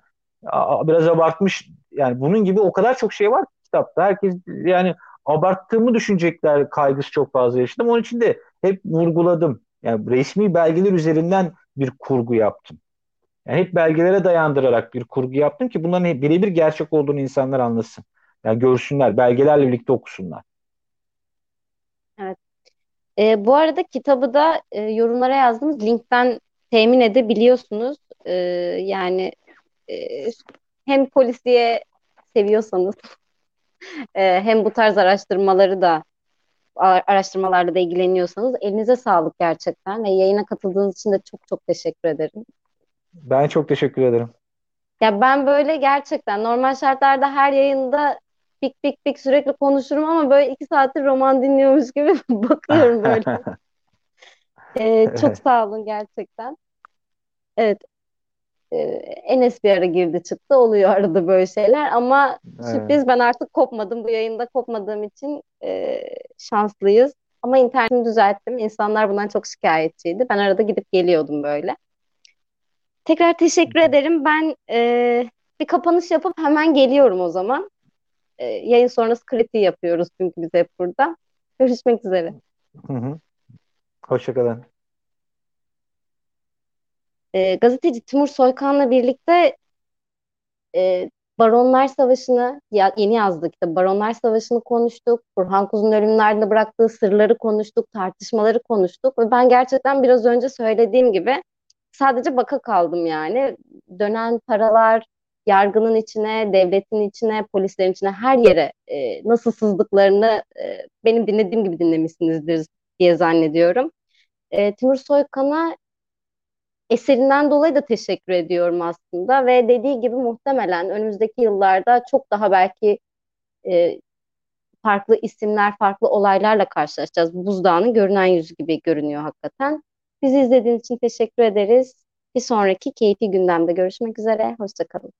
biraz abartmış. Yani bunun gibi o kadar çok şey var kitapta. Herkes yani abarttığımı düşünecekler kaygısı çok fazla yaşadım. Onun için de hep vurguladım. Yani resmi belgeler üzerinden bir kurgu yaptım. Yani hep belgelere dayandırarak bir kurgu yaptım ki bunların birebir gerçek olduğunu insanlar anlasın. Yani görsünler, belgelerle birlikte okusunlar.
Evet. E, bu arada kitabı da e, yorumlara yazdığımız linkten temin edebiliyorsunuz. E, yani e, hem polisiye seviyorsanız e, hem bu tarz araştırmaları da araştırmalarla da ilgileniyorsanız elinize sağlık gerçekten ve yayına katıldığınız için de çok çok teşekkür ederim.
Ben çok teşekkür ederim.
Ya ben böyle gerçekten normal şartlarda her yayında pik pik pik sürekli konuşurum ama böyle iki saattir roman dinliyormuş gibi bakıyorum böyle. ee, çok sağ olun gerçekten. Evet. Ee, Enes bir ara girdi çıktı oluyor arada böyle şeyler ama evet. sürpriz ben artık kopmadım bu yayında kopmadığım için e, şanslıyız. Ama internetimi düzelttim. İnsanlar bundan çok şikayetçiydi. Ben arada gidip geliyordum böyle. Tekrar teşekkür ederim. Ben e, bir kapanış yapıp hemen geliyorum o zaman. E, yayın sonrası kritiği yapıyoruz çünkü biz hep burada. Görüşmek üzere.
Hı hı. Hoşçakalın.
E, gazeteci Timur Soykan'la birlikte e, Baronlar Savaşı'nı ya, yeni yazdık. İşte Baronlar Savaşı'nı konuştuk. Burhan Kuz'un ölümlerinde bıraktığı sırları konuştuk, tartışmaları konuştuk. Ve ben gerçekten biraz önce söylediğim gibi sadece baka kaldım yani. Dönen paralar yargının içine, devletin içine, polislerin içine her yere e, nasıl sızdıklarını e, benim dinlediğim gibi dinlemişsinizdir diye zannediyorum. E, Timur Soykan'a eserinden dolayı da teşekkür ediyorum aslında ve dediği gibi muhtemelen önümüzdeki yıllarda çok daha belki e, farklı isimler, farklı olaylarla karşılaşacağız. Buzdağının görünen yüzü gibi görünüyor hakikaten. Bizi izlediğiniz için teşekkür ederiz. Bir sonraki keyifli gündemde görüşmek üzere. Hoşçakalın.